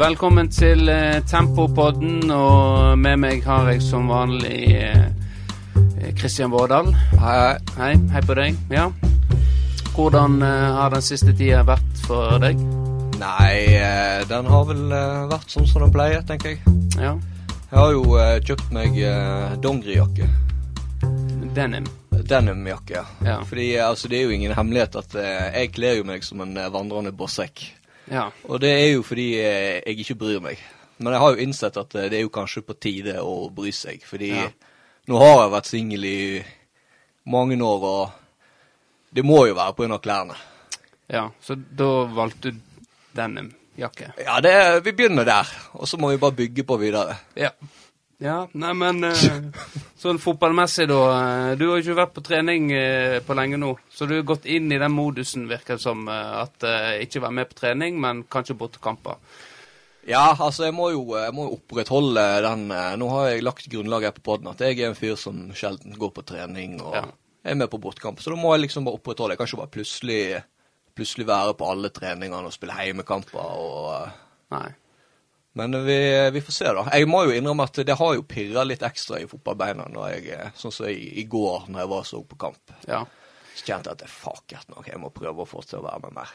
velkommen til eh, Tempopodden, og med meg har jeg som vanlig eh, Kristian Vårdal. Hei, Hei, hei på deg. Ja. Hvordan eh, har den siste tida vært for deg? Nei, eh, den har vel eh, vært sånn som den pleier, tenker jeg. Ja. Jeg har jo eh, kjøpt meg eh, dongerijakke. Denim. Denimjakke, ja. Ja. Fordi eh, altså, det er jo ingen hemmelighet at eh, jeg kler jo meg som en eh, vandrende bossekk. Ja. Og det er jo fordi eh, jeg ikke bryr meg. Men jeg har jo innsett at eh, det er jo kanskje på tide å bry seg. Fordi Ja. nå har jeg vært singel i mange år, og det må jo være av klærne. ja. Så da valgte du denimjakke. Ja, det, vi begynner der, og så må vi bare bygge på videre. Ja. Ja, nei, men eh, sånn fotballmessig, da. eh, Du har jo ikke vært på trening eh, på lenge nå. Så du har gått inn i den modusen, virker det som. At ikke være med på trening, men kanskje bortekamper. Ja, altså jeg må jo, jeg må opprettholde den Nå har jeg lagt grunnlaget på podden at jeg er en fyr som sjelden går på trening og Ja. er med på bortkamp. Så da må jeg liksom bare opprettholde. Jeg kan ikke bare plutselig, plutselig være på alle treningene og spille heimekamper og Nei. Men vi, vi får se, da. Jeg må jo innrømme at det har jo pirra litt ekstra i fotballbeina når jeg, eh, sånn som i, i går, når jeg var så på kamp. Ja. Så kjente jeg at det er fucket nok, jeg må prøve å få til å være med mer.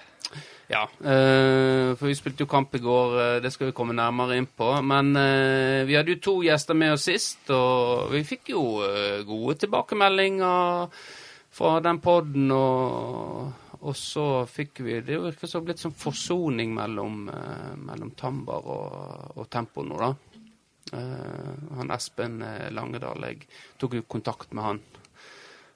Ja, øh, for vi spilte jo kamp i går, eh, det skal vi komme nærmere inn på. Men øh, vi hadde jo to gjester med oss sist, og vi fikk jo øh, gode tilbakemeldinger fra den podden. Og, og så fikk vi Det virker som blitt sånn forsoning mellom, eh, mellom Tambar og, og Tempo nå, da. Eh, han Espen eh, Langedal, jeg tok jo kontakt med han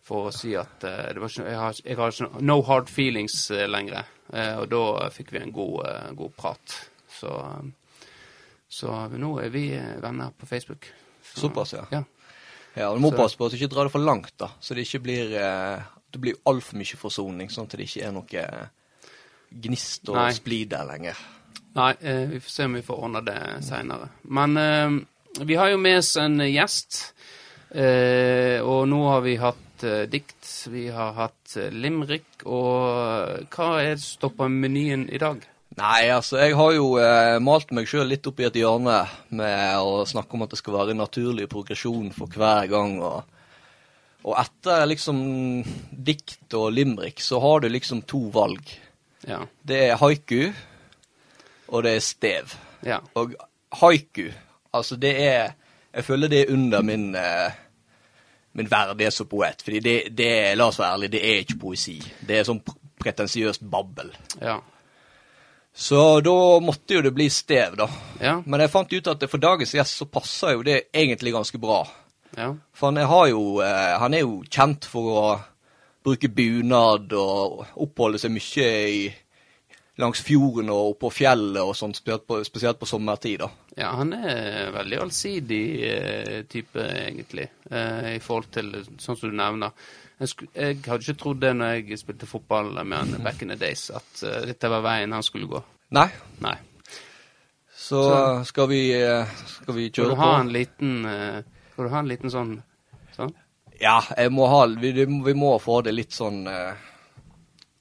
for å si at eh, det var ikke, jeg, har, jeg har ikke no hard feelings uh, lenger. Eh, og da fikk vi en god, eh, god prat. Så, eh, så nå er vi eh, venner på Facebook. Så, Såpass, ja. Ja. Ja, Du må Så- passe på at du ikke drar det for langt, da. Så det ikke blir eh, Det blir altfor mye forsoning, sånn at det ikke er noe gnist og Nei. splid der lenger. Nei, eh, vi får se om vi får ordna det seinere. Men eh, vi har jo med oss en gjest. Eh, og nå har vi hatt dikt, vi har hatt limrik, limerick, og hva er det som står på menyen i dag? Nei, altså, jeg har jo eh, malt meg sjøl litt opp i et hjørne med å snakke om at det skal være en naturlig progresjon for hver gang. Og, og etter liksom dikt og limrik så har du liksom to valg. Ja. Det er haiku, og det er stev. Ja. Og haiku, altså det er Jeg føler det er under min eh, min verdighet som poet. Fordi det, det er, la oss være ærlige, det er ikke poesi. Det er sånn pretensiøst babbel. Ja. Så da måtte jo det bli stev, da. Ja. Men jeg fant ut at for dagens gjest så passer jo det egentlig ganske bra. Ja. For han er, har jo, eh, han er jo kjent for å bruke bunad og oppholde seg mye i, langs fjorden og på fjellet og sånt, spesielt på, spesielt på sommertid. da. Ja, han er veldig allsidig eh, type, egentlig, eh, i forhold til sånn som du nevner. Jeg, jeg hadde ikke trodd det når jeg spilte fotball med han back in the days, at eh, dette var veien han skulle gå. Nei, Nei. så, skal vi, eh, skal vi Skal kjøre du ha på? en liten eh, Skal du ha en liten sånn Sånn? Ja, må ha, vi, vi må få det litt sånn uh,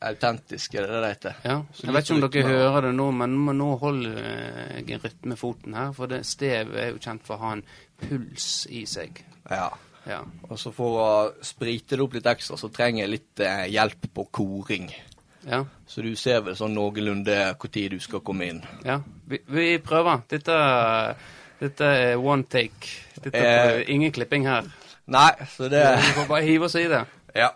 autentisk, er det det heter? Ja. Jeg vet ikke om dere hører det nå, men nå- holder eh, jeg en rytmefoten her. For det stev er jo kjent for å ha en puls i seg. Ja. Ja. Og så for å sprite det opp litt ekstra, så trenger jeg litt uh, hjelp på koring. Ja. Så du ser vel sånn noenlunde når du skal komme inn. Ja, vi, vi prøver. Dette, dette er one take. Dette er Eh. ingen klipping her. Nei, så det Vi får bare hive oss i det. Ja.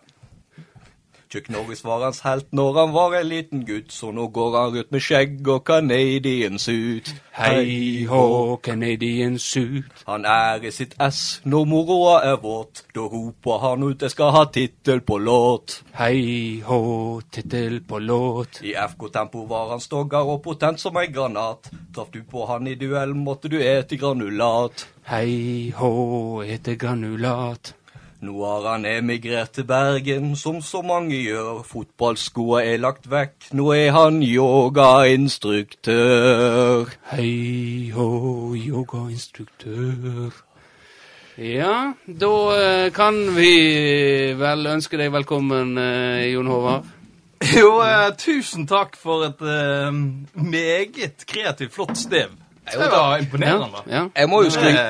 Chuck Norris var hans helt når han var en liten gutt, så nå går han ut med skjegg og Canadian suit. Hei hå, Canadian suit. Han er i sitt ess når moroa er våt. Da roper han ut 'jeg skal ha tittel på låt'. Hei hå, tittel på låt. I FK-tempo var han stogger og potent som ei granat. Traff du på han i duell, måtte du ete granulat. Hei hå, ete granulat. Nå har han emigrert til Bergen, som så mange gjør. Fotballskoa er lagt vekk, nå er han yogainstruktør. Hei hå, yogainstruktør. Ja, da eh, kan vi vel ønske deg velkommen, eh, Jon Håvard. Jo, eh, tusen takk for et eh, meget kreativt, flott stev. Det var imponerende. Ja. Jeg må jo Det, skryte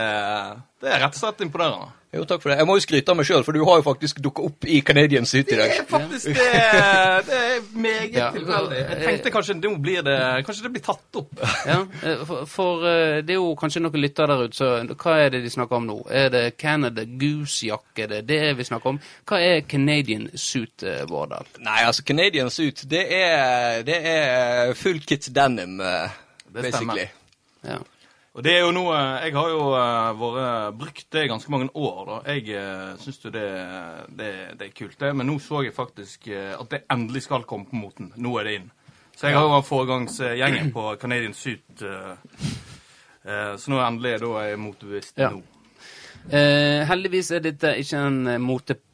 det er rett og slett imponerende. Jo, takk for det. Jeg må jo skryte av meg sjøl, for du har jo faktisk dukka opp i Canadian Suit i dag. Det er faktisk det, det er meget Ja. tilfeldig. Jeg tenkte kanskje nå blir det Kanskje det blir tatt opp. Ja, eh, for, for eh, det er jo kanskje noen lyttere der ute, så hva er det de snakker om nå? Er det Canada Goose-jakke, det er det vi snakker om? Hva er Canadian suit, eh, Vårdal? Nei, altså, Canadian Suit, det er, det er full kit denim, basically. Det stemmer. Ja. Og det er jo noe Jeg har jo uh, vært brukt det i ganske mange år. da. Jeg uh, syns jo det, det, det er kult, det. Men nå så jeg faktisk eh, at det endelig skal komme på moten. Nå er det inn. Så jeg har jo vært foregangsgjengen på Canadian Suit. eh, eh, så nå er endelig da er jeg motebevisst Ja. nå. Eh, heldigvis er dette ikke en eh,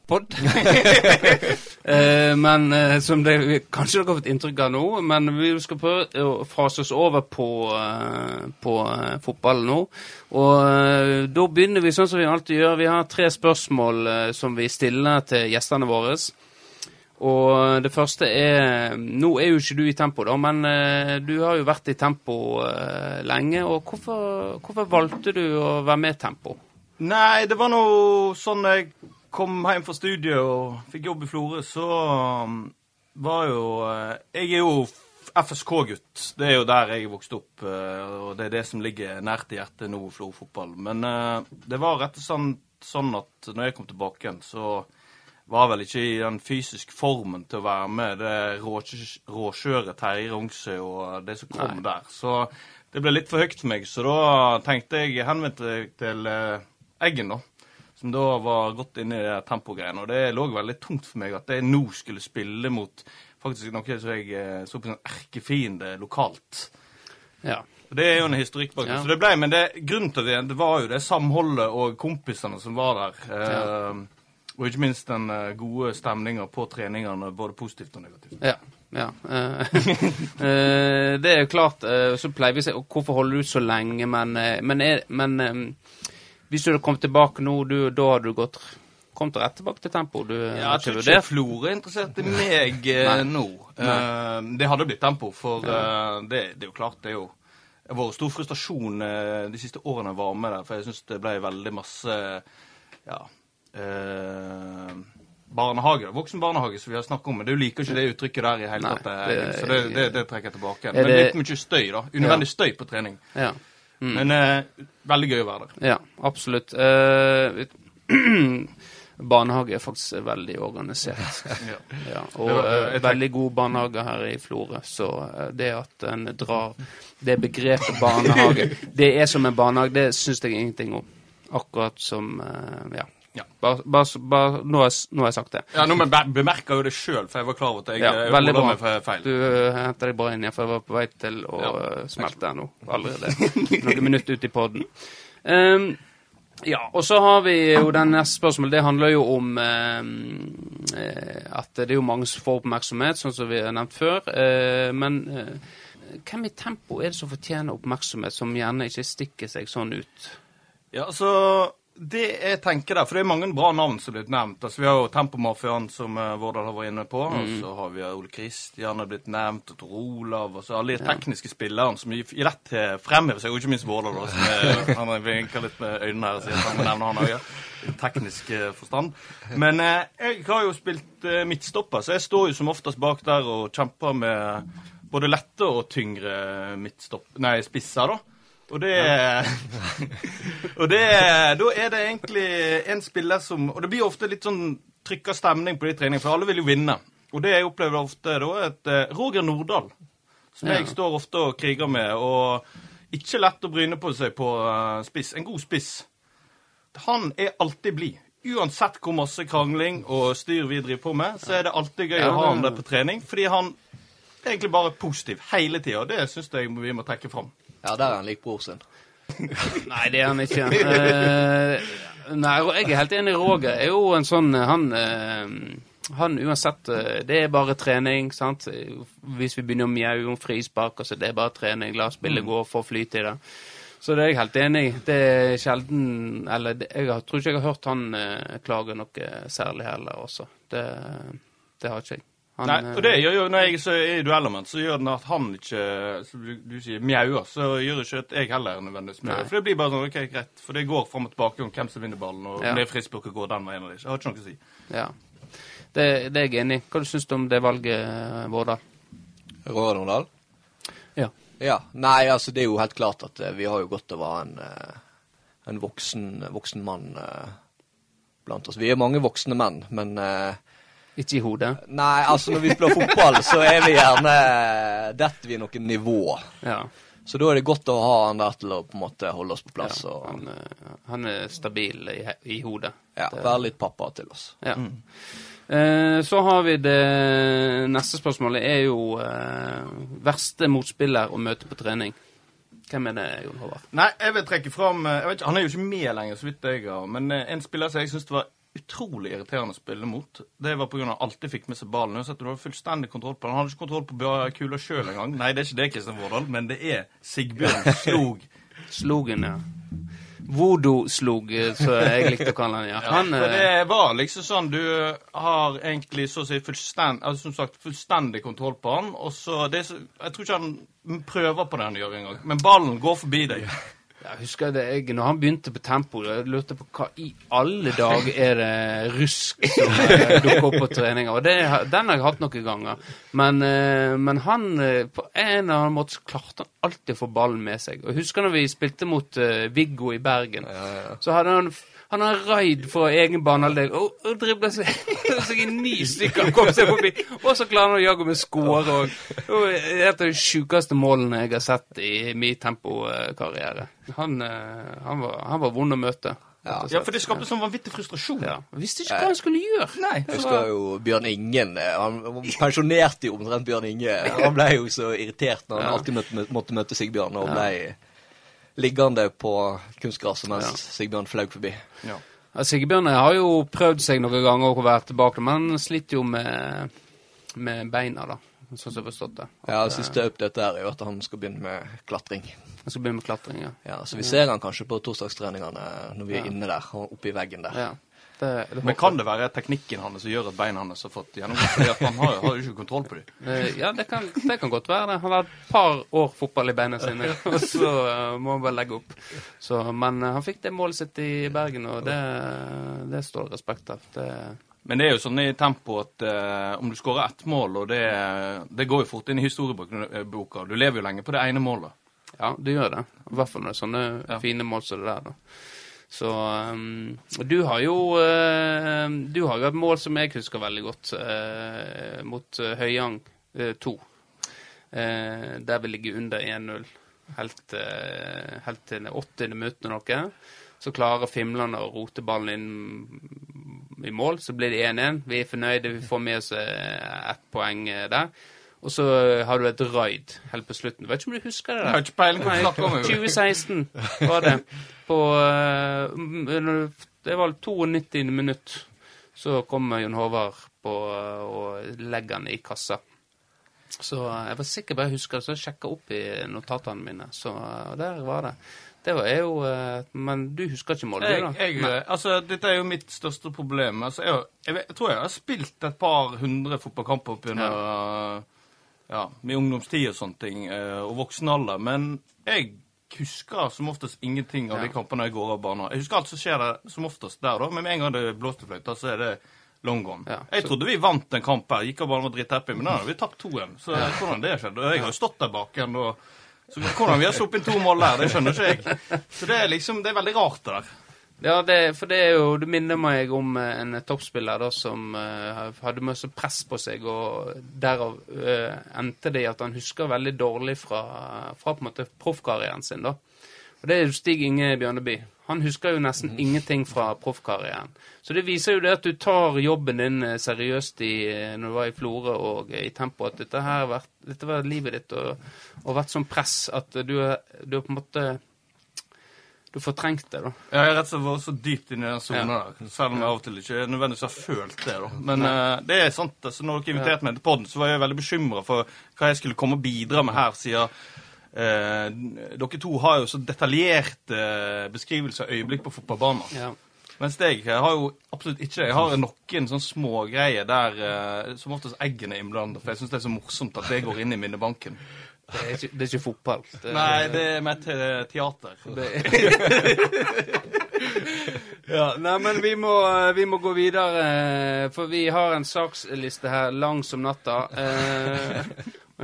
motepod. eh, men eh, som det kanskje dere har fått inntrykk av nå, men vi skal prøve å fase oss over på, eh, på eh, fotball nå. Og eh, da begynner vi sånn som vi alltid gjør. Vi har tre spørsmål eh, som vi stiller til gjestene våre. Og det første er Nå er jo ikke du i tempo, da, men du har jo vært i tempo lenge. Og hvorfor, hvorfor valgte du å være med i tempo? Nei, det var noe sånn jeg kom hjem fra studiet og fikk jobb i Florø, så um, var jo eh, Jeg er jo FSK-gutt. Det er jo der jeg vokste opp, eh, og det er det som ligger nært i hjertet nå, Florø fotball. Men eh, det var rett og slett sånn at når jeg kom tilbake igjen, så var vel ikke i den fysiske formen til å være med det råkjø- råkjøret Terje Rongsø og det som kom der. Så det ble litt for høyt for meg, så da tenkte jeg henvendte til Eggen, da. Som da var godt inne i det tempogreiene. Og det lå veldig tungt for meg at jeg nå skulle spille mot faktisk noe som jeg eh, så på som en erkefiende lokalt. Ja. Og Det er jo en historikk bak det. Ja. Så det ble, men det, grunnen til det, det var jo det samholdet og kompisene som var der. Eh, Og ikke minst den eh, gode stemninga på treningene, både positivt og negativt. Ja. ja. Eh, det er jo klart, så pleier vi å si Hvorfor holder du ut så lenge? Men, men, men hvis du hadde kommet tilbake nå, du, da hadde du gått kommet rett tilbake til tempo? Du Ja, jeg tror ikke? Florø er interessert i meg eh, nå. Eh, det hadde blitt tempo, for uh, det, det er jo klart, det er jo det har vært stor frustrasjon de siste årene jeg var med der, for jeg syns det ble veldig masse ja, eh, barnehage, voksen barnehage, som vi har snakket om. Men du liker ikke det uttrykket der i hele tatt, så det, det, det trekker jeg tilbake. Men det- litt mye støy, da. Unødvendig støy på trening. Ja. Mm. Men eh, veldig gøy å være der. Ja, absolutt. Eh, barnehage er faktisk veldig organisert. Ja. Ja, og Det eh, veldig god barnehage her i Florø. Så eh, det at en drar det begrepet barnehage Det er som en barnehage, det syns jeg ingenting om. Akkurat som eh, Ja. Ja. Bare, bare, bare nå, har jeg, nå har jeg sagt det. Ja, nå men be- bemerker jo det sjøl, for jeg var klar over at jeg Ja, eh, veldig ordla bra. meg fe- feil. Du uh, henter deg bra inn igjen, for jeg var på vei til å Ja. eh, smelte nå allerede. Noen minutter ut i poden. Um, ja, og så har vi jo den neste spørsmålet. Det handler jo om eh, eh, at det er jo mange som får oppmerksomhet, sånn som vi har nevnt før. Eh, men eh, hvem i tempo er det som fortjener oppmerksomhet, som gjerne ikke stikker seg sånn ut? Ja, altså Det jeg tenker der, for det er mange bra navn som er blitt nevnt. Altså Vi har jo Tempomafiaen, som uh, Vårdal har vært inne på. Og så har vi Ole Kristian er blitt nevnt, og Tor Olav. Og så alle de tekniske spillerne som gir rett til fremhever seg, og ikke minst Vårdal. da, som er- Han vinka litt med øynene her og sier at han må nevne han òg. I teknisk uh, forstand. Men uh, jeg har jo spilt eh, midtstopper, så jeg står jo som oftest bak der og kjemper med både lette og tyngre midtstopp... Nei, spisser, da. Og det Og det, da er det egentlig en spiller som Og det blir ofte litt sånn trykka stemning på de treningene, for alle vil jo vinne. Og det jeg opplever ofte, da, er at eh, Roger Nordahl, som jeg står ofte og kriger med, og ikke lett å bryne på seg på eh, spiss, en god spiss, han er alltid blid. Uansett hvor masse krangling og styr vi driver på med, så er det alltid gøy å ha han der på trening, fordi han er egentlig bare positiv hele tida, det syns jeg vi må trekke fram. Ja, der er han lik bror sin. Nei, det er han ikke. Uh, nei, jeg er helt enig. Roger er jo en sånn Han, uh, han uansett uh, Det er bare trening, sant. Hvis vi begynner å mjaue om frispark, så det er bare trening. La spillet gå, få flyt i det. Så det er jeg helt enig i. Det er sjelden Eller det, jeg tror ikke jeg har hørt han eh, klage noe særlig heller også. Det, det har ikke jeg. Han, Nei, eh, og det gjør jo når jeg så er i dueller så gjør den at han ikke som du, du sier mjauer. Så gjør ikke at jeg heller nødvendigvis mjauer. For det blir bare sånn OK, greit. For det går fram og tilbake om hvem som vinner ballen, og Ja. om det er frispark å gå den veien eller ikke. Jeg har ikke noe å si. Ja. Det, det er jeg enig i. Hva syns du om det valget, eh, Vårdal? Roar Nordahl? Ja. Ja. Nei, altså det er jo helt klart at eh, vi har jo godt av å ha en, en voksen, voksen mann blant oss. Vi er mange voksne menn, men Ikke i hodet? Nei, altså når vi spiller fotball, så er vi gjerne Detter vi noen nivå. Ja. Så da er det godt å ha han der til å på en måte holde oss på plass ja. og Han, eh, han er stabil i, i hodet. ja, Det- være litt pappa til oss. Ja. Eh, så har vi det neste spørsmålet er jo eh, verste motspiller å møte på trening. Hvem er det, Jon Håvard? Nei, jeg vil trekke fram jeg vet ikke, Han er jo ikke med lenger, så vidt jeg har. Men eh, en spiller som jeg syns var utrolig irriterende å spille mot, det var pga. han alltid fikk med seg ballen. Uansett, Du hadde fullstendig kontroll på den. Han hadde ikke kontroll på kula sjøl engang. Nei, det er ikke det, Kristian Vårdal, men det er Sigbjørn Slog. Slogen, ja. Voodoo-slog, eh, som jeg likte å kalle han. Ja. Han, For eh, det var liksom sånn Du har egentlig så å si fullstendig, altså, som sagt, fullstendig kontroll på han, og så det så, Jeg tror ikke han prøver på det han gjør engang, men ballen går forbi deg. Jeg husker det, jeg, når han begynte på tempo, jeg lurte på hva i alle dager er det rusk som eh, dukker opp på treninger. Og det, den har jeg hatt noen ganger. Men, eh, men han eh, på en eller annen måte så klarte han alltid å få ballen med seg. Og jeg husker når vi spilte mot Viggo i Bergen, så hadde han han har raid for egen banehalvdel og, og dribler seg, seg i ni stykker og kom seg forbi. Og så klarer han å jage med score òg. Det et av de sjukeste målene jeg har sett i min tempokarriere. Han, eh, han, var, han var vond å møte. Ja. Ja, for det skapte sånn vanvittig frustrasjon. Ja. Visste ikke hva han skulle gjøre. Nei, Jeg husker jo Bjørn Ingen. eh, Han pensjonerte jo omtrent Bjørn Inge. Han ble jo så irritert når han alltid møtte, måtte møte Sigbjørn, og ble liggende på kunstgresset mens Ja. Sigbjørn flaug forbi. Ja. Ja, Sigbjørn har jo prøvd seg noen ganger å være tilbake, men han sliter jo med, med beina, da. Sånn som jeg har forstått det. Ja, At, Siste update er jo at han skal begynne med klatring. Han skal begynne med klatring, ja. Ja, Så vi ser han kanskje på torsdagstreningene når vi er Ja. inne der, oppe i veggen der. ja. Det, det Men kan det være teknikken hans som gjør at beina hans har fått gjennomgå? Fordi at han har, har jo ikke kontroll på dem. Eh, Ja, det kan, det kan godt være det. Han har et par år fotball i beina sine, og så eh, må han bare legge opp. Så, men eh, han fikk det målet sitt i Bergen, og det, det står det respekt av. Det, Men det er jo sånn i tempo at uh, om du skårer ett mål, og det, det går jo fort inn i historieboka Du lever jo lenge på det ene målet. ja, du gjør det. I hvert fall når det er sånne Ja. fine mål som det der. da. Så um, Du har jo uh, Du har jo et mål som jeg husker veldig godt, uh, mot uh, Høyang 2. Eh, der vi ligger under 1-0 helt, helt til det åttende minuttet eller noe. Så klarer Fimland å rote ballen inn i mål, så blir det 1-1. Vi er fornøyde, vi får med oss ett poeng der. Og så eh, har du et raid helt på slutten. Vet ikke om du husker det? Jeg har ikke peiling på hva du om. 2016 var det. På eh, Det var 92. minutt. Så kommer Jon Håvard på eh, og legger den i kassa. Så jeg var sikker bare jeg husker det, så jeg sjekka opp i notatene mine. Så der var det. Det var jeg jo Men du husker ikke Jeg, du, da? jeg, Nei. altså, dette er jo mitt største problem. Altså, jeg, jeg, jeg tror jeg har spilt et par hundre fotballkamper opp gjennom ja. Min ungdomstid og sånne ting, eh, og voksen alder. Men jeg husker som oftest ingenting av de kampene jeg går av banen. Jeg husker alt som skjer der, som oftest der, da. Men med en gang det blåste fløyta, så er det long gone. Ja, jeg trodde vi vant en kamp her. Gikk av banen og var drithappy, men da hadde vi tapt 2-1. Så hvordan det skjedde? Og jeg har jo stått der bak igjen og så hvordan vi har sluppet inn to mål der, det skjønner ikke jeg. Så det er liksom, det er veldig rart det der. Ja, det, for det er jo Du minner meg om eh, en toppspiller da som uh, hadde masse press på seg, og derav uh, endte det i at han husker veldig dårlig fra, fra på en måte proffkarrieren sin, da. Og det er jo Stig Inge Bjørneby. Han husker jo nesten ingenting fra proffkarrieren. Så det viser jo det at du tar jobben din seriøst i, når du var i Florø og i Tempo, at dette her har vært, dette var livet ditt, og, og vært sånn press at du, du på en måte Du fortrengte fortrengt det, da. Ja, jeg har rett og slett vært så dypt inni i den sona der. Selv om jeg av og til ikke nødvendigvis har følt det. da. Men uh, det er sant. altså Når dere inviterte meg til podden, så var jeg veldig bekymra for hva jeg skulle komme og bidra med her, siden uh, dere to har jo så detaljerte uh, beskrivelser av øyeblikk på fotballbanen. Ja. Mens jeg har jo absolutt ikke det. Jeg har noen sånne smågreier der eh, som oftest eggene er innblandet. For jeg syns det er så morsomt at det går inn i minnebanken. Det er ikke, det er ikke fotball. Det, Nei, det er mer til teater. Ja, nei, men vi må, vi må gå videre, for vi har en saksliste her lang som natta. Eh,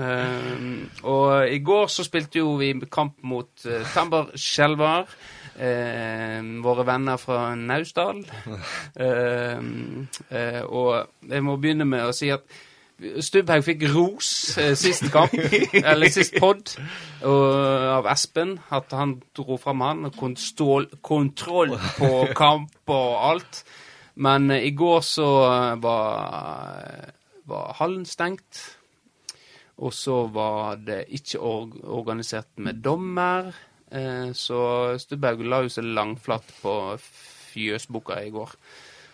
eh, og i går så spilte jo vi kamp mot eh, Tambar Skjelvar. Eh, våre venner fra Naustdal. Eh, eh, og jeg må begynne med å si at Stubbhaug fikk ros eh, sist kamp, eller sist pod, av Espen. At han dro fram han. Konstål, kontroll på kamp og alt. Men eh, i går så eh, var, var hallen stengt. Og så var det ikke or organisert med dommer. Eh, så Stubbhaug la jo seg langflatt på fjøsboka i går.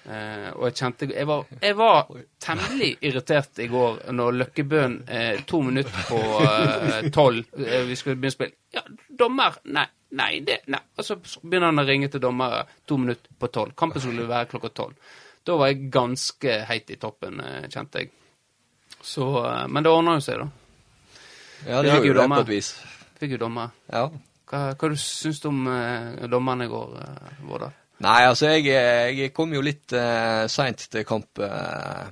Eh, og jeg kjente Jeg var, jeg var temmelig irritert i går når Løkkebøen eh, to minutter på eh, tolv eh, Vi skulle begynne å spille. Ja, dommer! Nei, nei, det nei. Og så begynner han å ringe til dommere to minutter på tolv. Kampen skulle være klokka tolv. Da var jeg ganske heit i toppen, eh, kjente jeg. Så, eh, men det ordna jo seg, da. Ja, Det gjorde det på et vis. Fikk jo dommer. Ja. Hva, hva syns du om eh, dommeren i går, Vårdal? Nei, altså, jeg, jeg kom jo litt uh, seint til kamp. uh,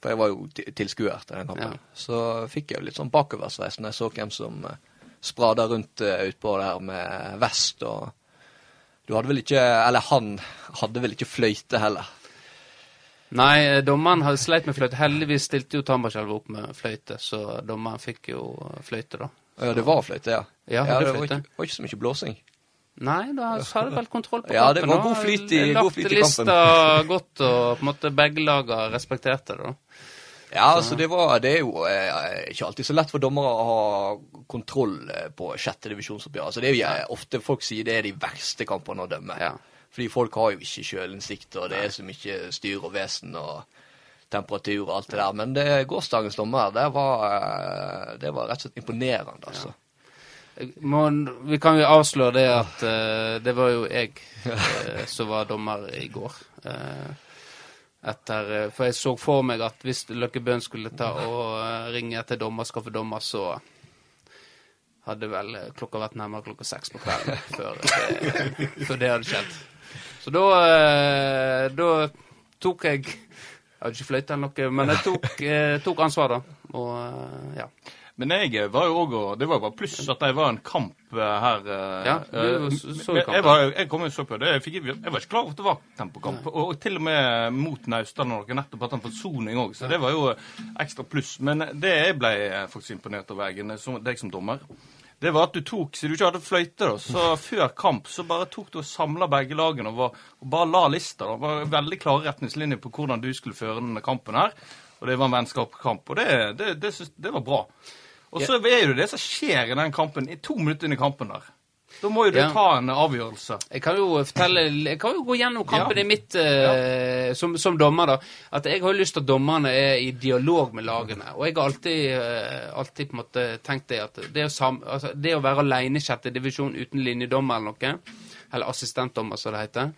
for jeg var jo ti- tilskuer til den kampen. Ja. Så fikk jeg jo litt sånn bakoversveis når jeg så hvem som uh, sprada rundt uh, utpå der med vest og Du hadde vel ikke Eller han hadde vel ikke fløyte heller. Nei, eh, dommeren hadde sleit med fløyte. Heldigvis stilte jo Tambarskjelv opp med fløyte, så dommeren fikk jo eh, fløyte, da. Ja, det var fløyte, ja. Ja, ja det var ikke, var ikke så mye blåsing. Nei, da har du vel kontroll på Ja, det var god flyt i- Lagt god flyt i kampen. lista godt, og på en måte begge lagene respekterte det, da. Ja, altså det, var, det er jo eh, ikke alltid så lett for dommere å ha kontroll eh, på sjette divisjonsoppgjør. Altså det er jo ofte folk sier det er de verste kampene å dømme. Ja. Fordi folk har jo ikke sjølinnsikt, og det er så mye styr og vesen og temperatur og alt det der. Men det, gårsdagens dommer, det var, eh, det var rett og slett imponerende, altså. Må, vi kan jo avsløre det at uh, det var jo jeg uh, som var dommer i går. Uh, etter, for jeg så for meg at hvis Løkke Bøhn skulle ta og ringe etter dommer, skaffe dommer, så hadde vel klokka vært nærmere klokka seks på kvelden før før det hadde skjedd. Så da, da tok jeg Jeg hadde ikke fløyte eller noe, men jeg tok, tok ansvar, da. Og ja. Men jeg var jo òg Det var jo bare pluss at det var en kamp eh, her. eh, Ja, du eh, så- jo kampen. jeg, var, jeg kom jo så på det. Jeg, fikk, jeg var ikke klar over at det var tempokamp. Og, og til og med mot Naustdal når dere nettopp hatt en forsoning òg, så det var jo ekstra pluss. Men det jeg ble faktisk imponert over, Eggen, deg som dommer, det var at du tok Siden du ikke hadde fløyte, da, så før kamp så bare tok du og samla begge lagene og, var, og bare la lista. da. Det var veldig klare retningslinjer på hvordan du skulle føre denne kampen her. Og det var en vennskapskamp, og det, det, det, det var bra. Og så er jo det som skjer i den kampen, i to minutter inn i kampen der. Da må jo du Ja. ta en avgjørelse. Jeg kan jo fortelle Jeg kan jo gå gjennom kampen Ja. i mitt eh, som, som dommer, da. At jeg har jo lyst til at dommerne er i dialog med lagene. Og jeg har alltid, uh, alltid på en måte tenkt det at det å, sam, altså, det å være alene i sjette divisjon uten linjedommer eller noe, eller assistentdommer som det heter,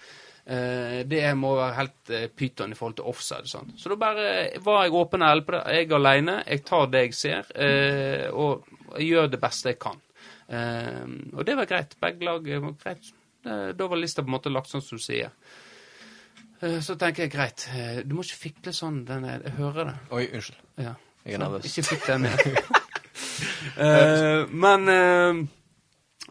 det må være helt eh, pyton i forhold til offside. Sånn. Så da bare var jeg åpen og ærlig på det. Jeg er alene, jeg tar det jeg ser, eh, og jeg gjør det beste jeg kan. Eh, og det var greit. Begge lag eh, var greit. Eh, Da var lista på en måte lagt sånn som du sier. Eh, Så tenker jeg greit, eh, du må ikke fikle sånn. Den er, jeg hører det. Oi, unnskyld. Ja. Jeg er nervøs. Ikke fikk den ned. Eh, men eh,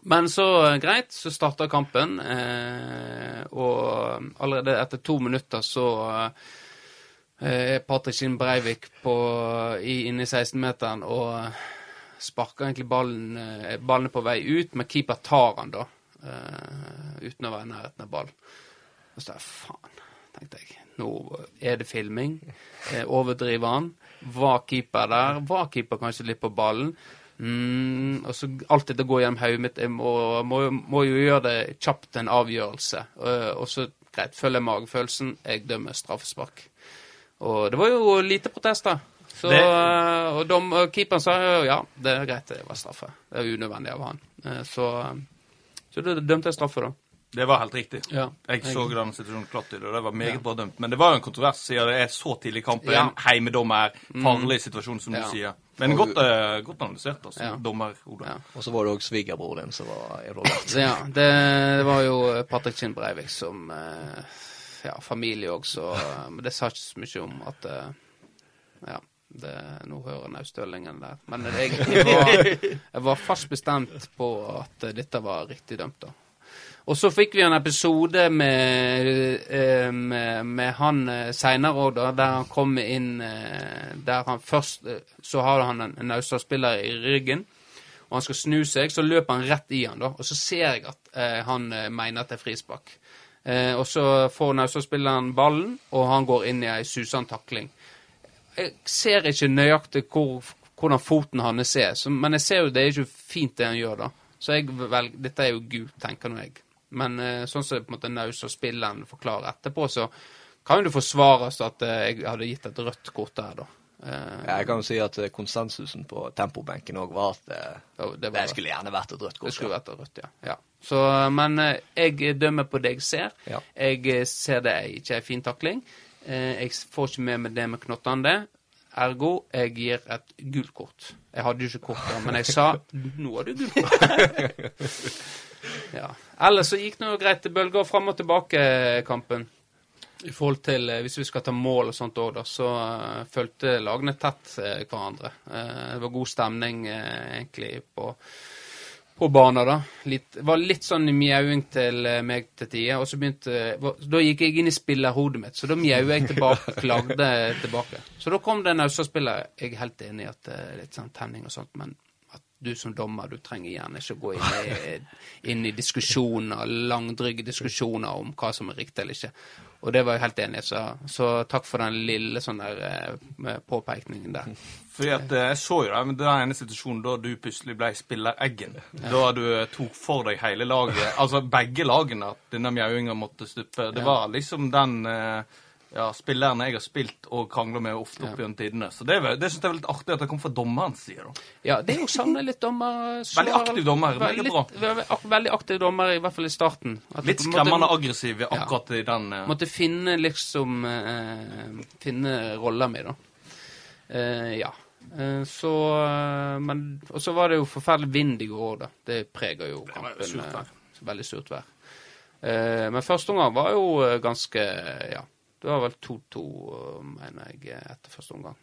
men så, eh, greit, så starta kampen, eh, og allerede etter to minutter så eh, er Patrick Skinn Breivik på, i, inne i 16-meteren og sparker egentlig ballen eh, Ballen på vei ut, men keeper tar han da, eh, uten å være i nærheten av ballen. Og så faen, tenkte jeg. Nå er det filming. Eh, overdriver han. Var keeper der? Var keeper kanskje litt på ballen? Mm, og så alltid å går gjennom hodet mitt. Jeg må, må, må jo gjøre det kjapt en avgjørelse. Eh, og så, greit, følger magefølelsen. Jeg dømmer straffespark. Og det var jo lite protester. Så, Det- eh, og dom, keeperen sa ja, det er greit, det var straffe. Det er unødvendig av han. Eh, så, så da dømte jeg straffe, da. Det var helt riktig. Ja. Jeg så den situasjonen klart i og det var meget bra dømt. Men det var jo en kontrovers siden det er så tidlig i kampen. Ja. En heimedommer, farlig situasjon, som Ja. du sier. Men godt, eh, godt analysert, altså. Ja. Dommer Oda. Ja. Og så var det òg svigerbroren din som var involvert. Ja, det var jo Patrick Kinn Breivik som eh, Ja, familie òg, så Men det sa ikke så mye om at eh, Ja. Det, nå hører Naustølingen der. Men jeg, jeg, var, jeg var fast bestemt på at eh, dette var riktig dømt, da. Og så fikk vi en episode med, eh, med, med han eh, seinere òg, der han kom inn eh, Der han først Så har han en, en Naustdal-spiller i ryggen, og han skal snu seg, så løper han rett i han, da. Og så ser jeg at eh, han mener at det er frispark. Eh, og så får Naustdal-spilleren ballen, og han går inn i ei susende takling. Jeg ser ikke nøyaktig hvor, hvordan foten hans er, så, men jeg ser jo det er ikke fint det han gjør, da. Så jeg velger, dette er jo gult, tenker nå jeg. Men eh, sånn som på en måte Naus og spilleren forklarer etterpå, så kan jo det forsvares at eh, jeg hadde gitt et rødt kort der, da. Eh, Jeg kan jo si at konsensusen på tempobenken òg var at det, det var, skulle gjerne vært et rødt kort. det skulle vært et rødt, ja. ja. Så, men jeg dømmer på det jeg ser. Ja. Jeg ser det er ikke er fin takling. Eh, Jeg får ikke med meg det med knottene. Ergo, jeg gir et gult kort. Jeg hadde jo ikke kort da, men jeg sa nå har du gult kort. ja. Ellers så gikk det greit. Det bølger fram og tilbake-kampen. I forhold til eh, Hvis vi skal ta mål og sånt òg, så uh, fulgte lagene tett uh, hverandre. Uh, det var god stemning uh, egentlig på på banen, da. Litt, var litt sånn mjauing til eh, meg til tider. Og så begynte var- Da gikk jeg inn i spillerhodet mitt, så da mjaua jeg tilbake. klagde tilbake. Så da kom det en Ausa-spiller. Jeg er helt enig i at det er litt sånn tenning og sånt, men du som dommer, du trenger gjerne ikke gå inn i, inn i diskusjoner, langdryge diskusjoner om hva som er riktig eller ikke. Og det var jeg helt enig i, så, så takk for den lille sånn der eh, påpekningen der. Fordi at eh, Jeg så jo det, men det er en situasjon da du plutselig ble spillereggen. Da du eh, tok for deg hele laget, altså begge lagene, at denne mjauinga måtte stuppe. Det var liksom den eh, ja, spilleren jeg har spilt og krangla med ofte opp gjennom tidene. Så det, det syns jeg er litt artig at det kommer fra dommerens side. da. Ja, det er jo savner litt dommer. Veldig aktiv dommer, veldig bra. Veldig, ak- veldig aktiv dommer, i hvert fall i starten. At Litt skremmende skremmende aggressiv akkurat akkurat i den uh... Måtte finne liksom uh, Finne rolla mi, da. Uh, ja. Så Men Og så var det jo forferdelig vind i går òg, da. Det preger jo kampen. surt vær. veldig surt vær. Men første omgang var jo ganske Ja. Det var vel 2-2, eh, mener jeg, etter første omgang.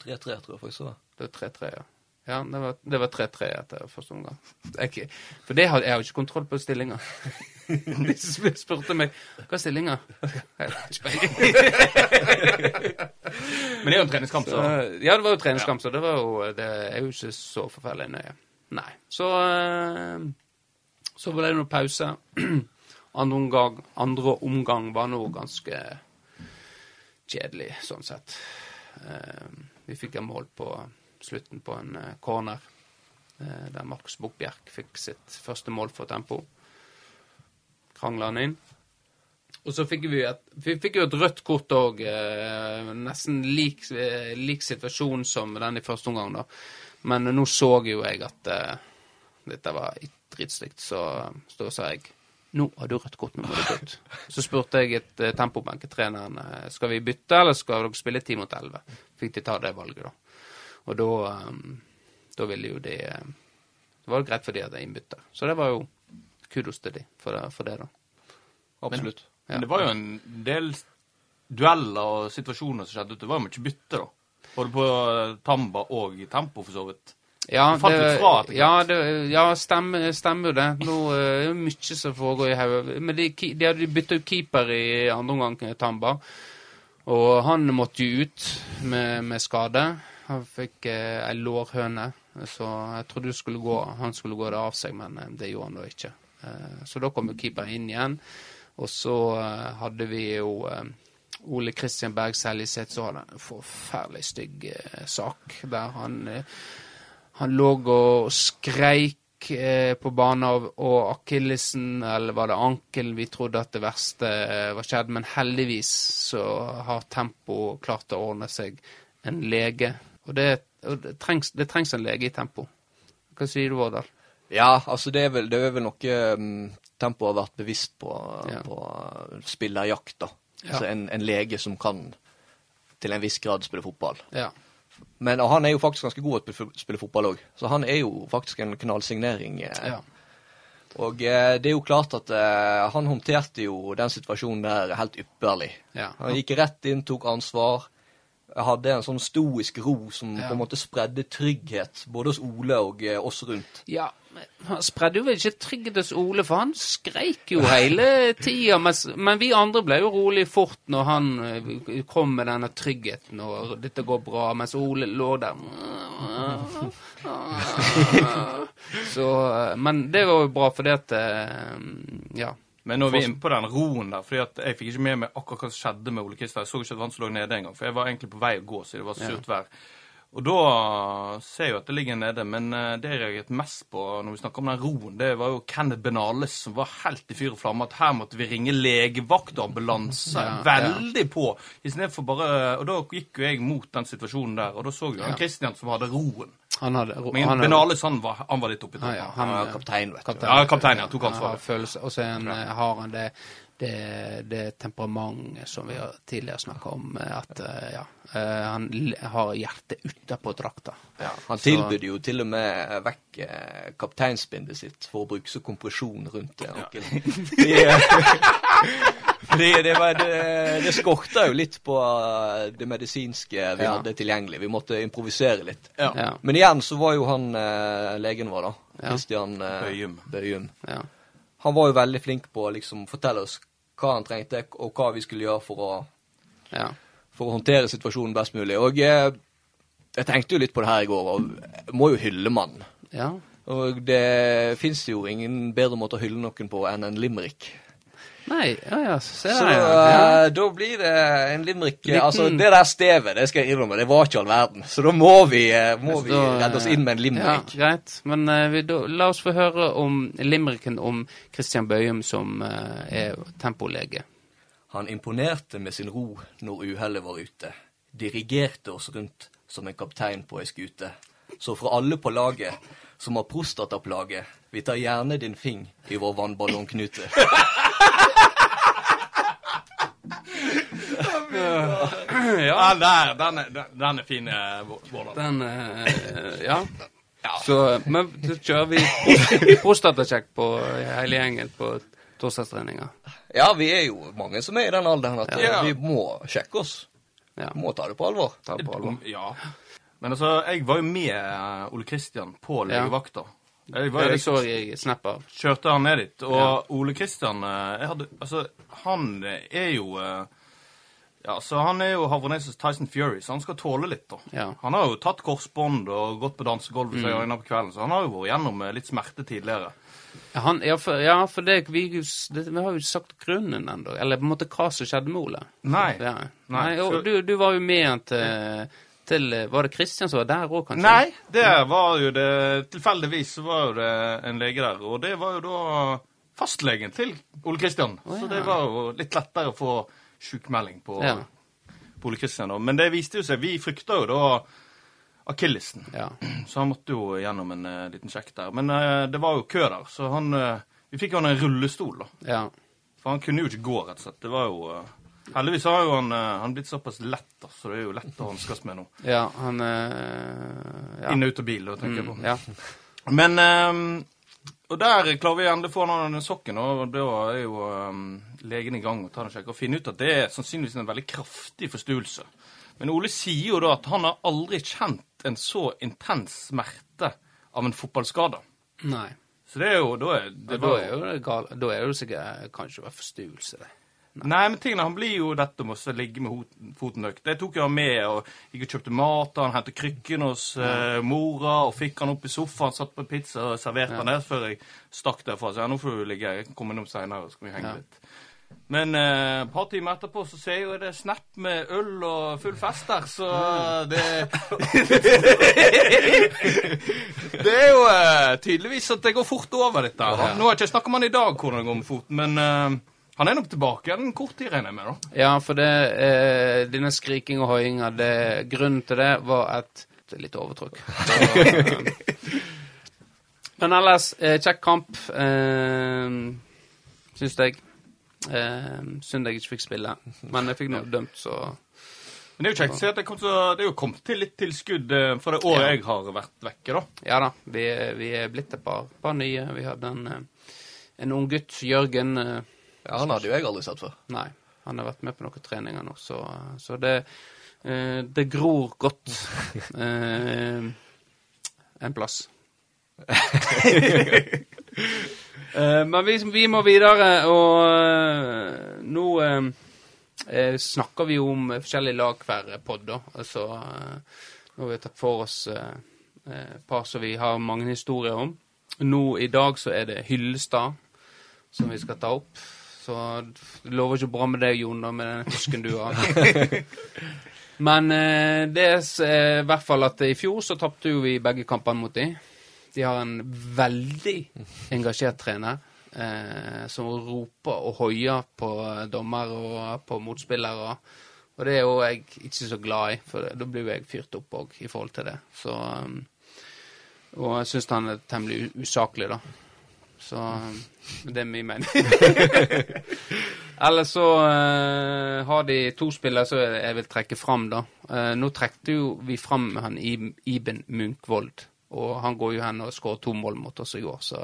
3-3, tror jeg faktisk. det var. Det var 3-3, ja. Ja, det var, 3-3 etter første omgang. Jeg, for det har, jeg har ikke kontroll på stillinga. De spurte meg hva er stillinga. Jeg har ikke peiling. Men det er jo en treningskamp, så Så, Ja, det var jo treningskamp, så det, var jo, det er jo ikke så forferdelig nøye. Nei. Så eh, Så ble det noe pause. Andre omgang, andre omgang var nå ganske kjedelig, sånn sett. Eh, Vi fikk en mål på slutten på en eh, corner, eh, der Markus Bukkbjerk fikk sitt første mål for Tempo. Krangla han inn. Og så fikk vi, et, vi fikk jo et rødt kort òg, nesten lik, lik situasjon som den i første omgang, da. Men nå så jo jeg at dette var dritstygt, så da sa jeg nå har du rødt kort, nå må du bytte. Så spurte jeg et eh, tempobenketreneren eh, skal vi bytte, eller skal dere spille 10 mot 11. Fikk de ta det valget, da. Og da, eh, da ville jo de eh, Det var greit for de at jeg innbytter. Så det var jo kudos til de for det, for det da. Absolutt. Men det var jo en del dueller og situasjoner som skjedde. ute. Det var jo mye bytte, da. Både på Tamba og i Tempo, for så vidt. Ja, Du falt det, litt fra etter ja, det, ja stemmer, stemmer det. Nå eh, er det mye som foregår i hodet. Men de, de hadde bytta ut keeper i andre omgang, Tamba. Og han måtte jo ut med, med skade. Han fikk eh, ei lårhøne, så jeg trodde skulle gå, han skulle gå det av seg, men eh, det gjorde han da ikke. Eh, så da kom jo keeper inn igjen. Og så eh, hadde vi jo eh, Ole Kristian Berg Seljeseth, så hadde han en forferdelig stygg eh, sak der han eh, han lå og skreik eh, på banen av og akillesen, eller var det ankelen vi trodde at det verste eh, var skjedd. Men heldigvis så har Tempo klart å ordne seg en lege. Og det, og det, trengs, det trengs en lege i Tempo. Hva sier du, Vårdal? Ja, altså det er vel, det er vel noe um, Tempo har vært bevisst på, Ja. på uh, spillerjakt, da. Ja. Altså en, en lege som kan til en viss grad spille fotball. Ja. Men han er jo faktisk ganske god til å spille- fotball òg, så han er jo faktisk en knallsignering. eh. ja. Og eh, det er jo klart at eh, han håndterte jo den situasjonen der helt ypperlig. Ja. Han gikk rett inn, tok ansvar. Hadde en sånn stoisk ro som Ja. på en måte spredde trygghet både hos Ole og oss rundt. Ja, han spredde jo vel ikke trygghet hos Ole, for han skreik jo hele tida. Men vi andre ble jo rolig fort når han eh, kom med denne tryggheten og 'dette går bra', mens Ole lå der. Så eh, Men det var jo bra, fordi at eh, Ja. Men nå er vi inne på den roen der, fordi at jeg fikk ikke med meg akkurat hva som skjedde med Ole Kristian. Jeg så ikke at han lå nede engang, for jeg var egentlig på vei å gå, så det var surt vær. Og da ser jeg jo at det ligger nede, men eh, det jeg reagerte mest på når vi snakker om den roen, det var jo Kenneth Benales som var helt i fyr og flamme. At her måtte vi ringe legevakt og ambulanse. Ja, veldig på. Istedenfor bare Og da gikk jo jeg mot den situasjonen der, og da så jo han Ja. Christian som hadde roen. Han hadde ro- Men han Benales han var, han var litt oppi Ja, ja, Han var kaptein, vet du. kaptein. Ja, kaptein, ja, tok ansvaret. og så eh, har han det, det, det temperamentet som vi har tidligere snakka om, eh, at eh, ja, eh, han har hjertet utapå drakta. Ja, han tilbød jo til og med vekk kapteinsbindet sitt for å bruke så kompresjon rundt det. Ja. Fordi, fordi det, var- det, det skorta jo litt på det medisinske vi Ja. hadde tilgjengelig. Vi måtte improvisere litt. Ja. Ja. Men igjen så var jo han legen vår, da. Ja. Christian Bøyum. Bøyum. Ja. Han var jo veldig flink på å liksom fortelle oss hva han trengte, og hva vi skulle gjøre for å, Ja. for å håndtere situasjonen best mulig. Og eh, jeg tenkte jo litt på det her i går, og må jo hylle mannen. ja. Og det fins jo ingen bedre måte å hylle noen på enn en limerick. Nei, ja ja, se Så der, ja. uh, da blir det en limerick Liten- Altså, det der stevet, det skal jeg innrømme, det var ikke all verden. Så da må vi, eh, må vi redde oss inn med en limerick. Ja, greit. Men uh, vi, da, la oss få høre om limericken om Christian Bøyum som uh, er tempolege. Han imponerte med sin ro når uhellet var ute. Dirigerte oss rundt som en kaptein på ei skute. Så fra alle på laget som har prostataplage, vi tar gjerne din fing i vår vannballongknute. Ja, der, den, er, den- den er fin, eh, Vårdal. Den eh, ja. Så, men så kjører vi prost- prostatasjekk på hele gjengen på torsdagstreninga. Ja, vi er jo mange som er i den alderen at Ja. eh, vi må sjekke oss. Ja. Må ta det på alvor. Ta det på alvor. Ja. Men altså, jeg var jo med Ole Kristian på Ja. legevakta. Jeg, var, Ja, det jeg så jeg snap av. kjørte han ned dit, og Ja. Ole Kristian jeg hadde, Altså, han er jo Ja, så Han er jo havaneses Tyson Fury, så han skal tåle litt, da. Ja. Han har jo tatt korsbånd og gått på dansegulvet flere Mm. ganger på kvelden, så han har jo vært gjennom eh, litt smerte tidligere. Ja, han, ja, for, ja, for det, vi, det, vi har jo sagt grunnen ennå. Eller på en måte hva som skjedde med Ole. Nei. Ja. Nei, Nei, og du, du var jo med til, til Var det Kristian som var der òg, kanskje? Nei, det var jo det Tilfeldigvis så var jo det en lege der, og det var jo da fastlegen til Ole Kristian. Å, Så det var jo litt lettere å få sjukmelding på, Ja. Ole Kristian. Men det viste jo seg Vi frykta jo da akillesen, Ja. så han måtte jo gjennom en uh, liten sjekk der. Men uh, det var jo kø der, så han uh, Vi fikk jo han en rullestol, da. ja. For han kunne jo ikke gå, rett og slett. Det var jo Heldigvis har jo han, han blitt såpass lett, da, så det er jo lett å hanskes med nå. Ja, han eh, ja. Inn og ut av bil, da, tenker jeg på. Mm, ja. Men Og der klarer vi endelig å få den sokken, og da er jo um, legen i gang og tar en sjekk og finner ut at det er sannsynligvis en veldig kraftig forstuelse. Men Ole sier jo da at han har aldri kjent en så intens smerte av en fotballskade. Nei. Så det er jo Da er, det Ja, da er jo det gal, Da er det sikkert kanskje være forstuelse, det. Nei, men tingene, han blir jo dette med å ligge med foten høyt. Det tok jo han med, og gikk og kjøpte mat, han hentet krykken hos eh, mora, og fikk han opp i sofaen, satt på pizza og serverte han der før jeg stakk derfra. Så ja, nå får du ligge, jeg kan komme innom senere, så skal vi henge Ja. litt. Men eh, et par timer etterpå så ser jeg jo det snap med øl og full fest der, så det Det er jo eh, tydeligvis at det går fort over, dette. her. Nå har jeg ikke snakka med han i dag hvordan det går med foten, men eh, han er nok tilbake igjen en kort tid, regner jeg med. da. Ja, for det eh, Denne skriking og hoiinga, grunnen til det var et det er litt overtrykk. Eh, Men ellers, eh, kjekk kamp, eh, syns jeg. Eh, synd jeg ikke fikk spille, men jeg fikk noe dømt, så Men det er jo kjekt å se at det, kom til, det er jo kommet til litt tilskudd eh, for det året Ja. jeg har vært vekke, da. Ja da, vi, vi er blitt et par, par nye. Vi hadde en, eh, en ung gutt, Jørgen. Ja, Han hadde jo jeg aldri sett før. Nei, han har vært med på noen treninger nå, så, så det, eh, det gror godt eh, en plass. Eh, men vi, vi må videre, og eh, nå eh, eh, snakker vi om forskjellige lag hver pod, da. Altså, nå har vi tatt for oss et par som vi har mange historier om. Nå i dag så er det Hyllestad som vi skal ta opp. Så det lover ikke bra med deg, Jon, da, med den husken du har. Men eh, det er eh, i hvert fall at i fjor så tapte jo vi begge kampene mot dem. De har en veldig engasjert trener eh, som roper og hoier på dommer og på motspillere. Og det er jo jeg ikke så glad i, for da blir jo jeg fyrt opp òg i forhold til det. Så, um, og jeg syns han er temmelig usaklig, da. Så um, det er min mening. Eller så uh, har de to spillere som jeg vil trekke fram, da. Uh, nå trekte jo vi fram han Iben Munkvold. Og han går jo hen og skårer to mål mot oss i går, så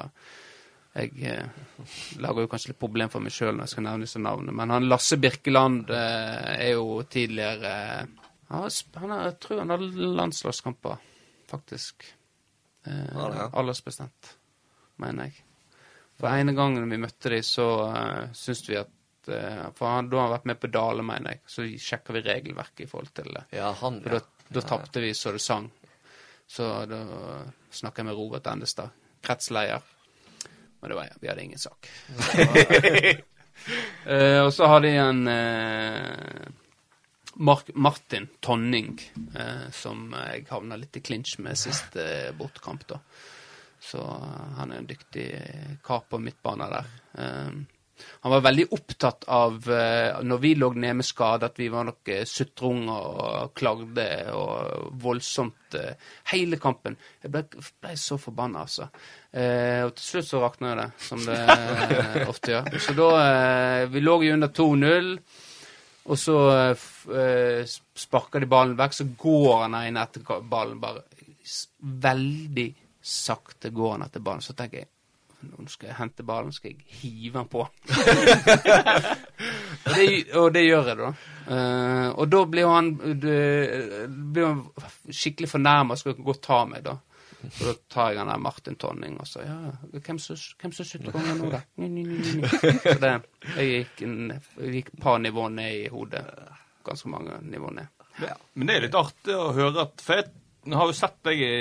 jeg eh, lager jo kanskje litt problem for meg sjøl når jeg skal nevne disse navnene. Men han Lasse Birkeland eh, er jo tidligere eh, han, han er, Jeg tror han har landslagskamper, faktisk. Eh, Ja, ja. Aldersbestemt, mener jeg. For ene gangen vi møtte dem, så uh, syns vi at uh, For han, da har han vært med på Dale, mener jeg. Så sjekker vi regelverket i forhold til det. Ja, han, ja. da, da tapte vi så det sang. Så da snakka jeg med Robert Endestad, kretsleder. Men det var, vi hadde ingen sak. uh, og så har de en uh, Mark, Martin Tonning, eh, som jeg havna litt i klinsj med siste eh, bortekamp, da. Så eh, han er en dyktig kar på midtbane der. Eh, han var veldig opptatt av, eh, når vi lå nede med skade, at vi var nok sutrunger og klagde og voldsomt eh, hele kampen. Jeg ble, ble så forbanna, altså. Eh, og til slutt så rakna det, som det eh, ofte gjør. Så da eh, Vi lå jo under 2-0. Og så eh, eh, sparker de ballen vekk, så går han inn etter ballen bare veldig sakte går han etter ballen. Så tenker jeg nå skal jeg hente ballen, skal jeg hive den på. og, det, og det gjør jeg, da. Uh, og da blir han det, blir han skikkelig fornærma, skal gå og ta meg, da. Så da tar jeg han der Martin Tonning og så Ja, hvem som skyter kongen nå, da? Ny, ny, ny. Så det, jeg gikk, et par nivåer ned i hodet. Ganske mange nivåer ned. Men det er litt artig å høre at For jeg har jo sett deg i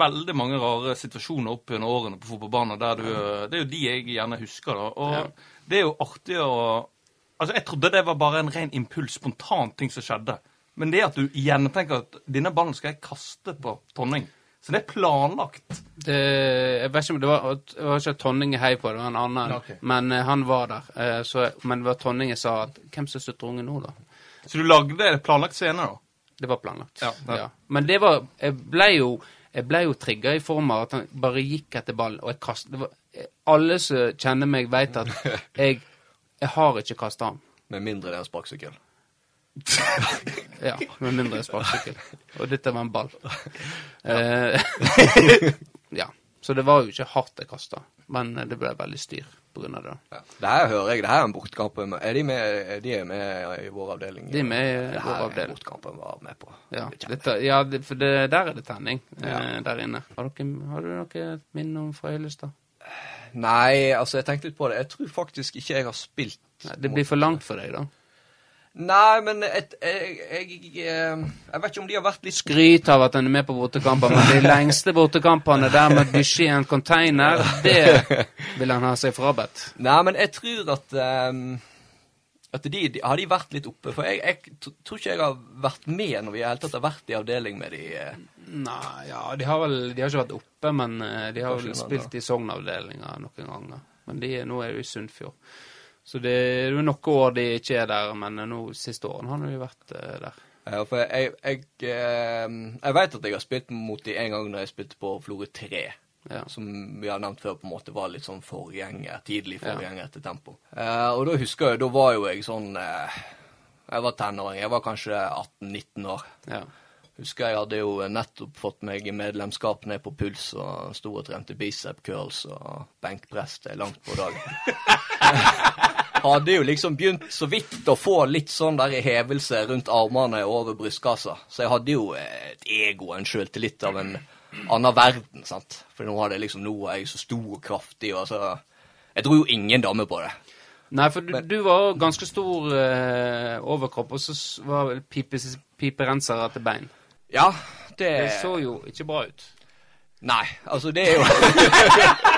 veldig mange rare situasjoner opp gjennom årene på fotballbanen. Der du, det er jo de jeg gjerne husker, da. Og Ja. det er jo artig å Altså, jeg trodde det var bare en ren impuls, spontan ting som skjedde. Men det at du gjentenker at denne ballen skal jeg kaste på Tonning Så det er planlagt. Det, jeg vet ikke om det var, det var ikke Tonning jeg hei på, det var en annen. Okay. Men eh, han var der. Eh, så, men det var Tonning jeg sa at Hvem som støtter unge nå, da? Så du lagde planlagt scene, da? Det var planlagt. Ja, ja. Men det var Jeg ble jo jeg ble jo trigga i form av at han bare gikk etter ballen, og jeg kastet det var, Alle som kjenner meg, vet at jeg, jeg har ikke kasta han. Med mindre det er sparkesykkel. Ja, med mindre det er sparkesykkel. Og dette var en ball. Ja. ja. Så det var jo ikke hardt jeg kasta, men det ble veldig styr av det. Ja. Det her hører jeg, det her er en bortkamp. Er de med, er de med i vår avdeling? De er med i det vår her er en avdeling. bortkamp jeg var med på. Ja, Det dette, ja det, for det, der er det tenning eh, Ja. der inne. Har, dere, har du noe minne om fra Hyllestad? Nei, altså, jeg tenkte litt på det. Jeg tror faktisk ikke jeg har spilt. Nei, Det blir for langt for deg, da. Nei, men et, jeg, jeg, jeg, jeg vet ikke om de har vært litt Skryt av at han er med på bortekamper, men de lengste bortekampene der med bikkje i en container, det vil han ha seg frabedt. Nei, men jeg tror at um, at de, de, Har de vært litt oppe? For jeg, tror ikke jeg har vært med når vi i hele tatt har vært i avdeling med de. eh. Nei, ja, de har vel De har ikke vært oppe, men eh, de har vel spilt i Sogn-avdelinga noen ganger. Men de, nå er de i Sunnfjord. Så det er jo noen år de ikke er der, men nå siste årene har de vært eh, der. Ja, for jeg, jeg, ehm, jeg vet at jeg har spilt mot de en gang når jeg spilte på Florø 3. Ja. Som vi har nevnt før, på en måte var litt sånn forgjenger, tidlig forgjenger til Tempo. Eh, og da husker jeg, da var jo jeg sånn eh, Jeg var tenåring. Jeg var kanskje 18-19 år. Ja. Husker jeg hadde jo nettopp fått meg medlemskap ned på puls og sto og trente bicep curls og benkpress til langt på dagen. hadde jo liksom begynt så vidt å få litt sånn der hevelse rundt armene over brystkassa. Så jeg hadde jo et ego, en sjøltillit av en annen verden, sant. For nå hadde jeg liksom, nå er jeg så stor og kraftig, og så Jeg dro jo ingen damer på det. Nei, for du, du var ganske stor eh, overkropp, og så var vel piperensere til bein. Ja, det Det så jo ikke bra ut. Nei, altså det er jo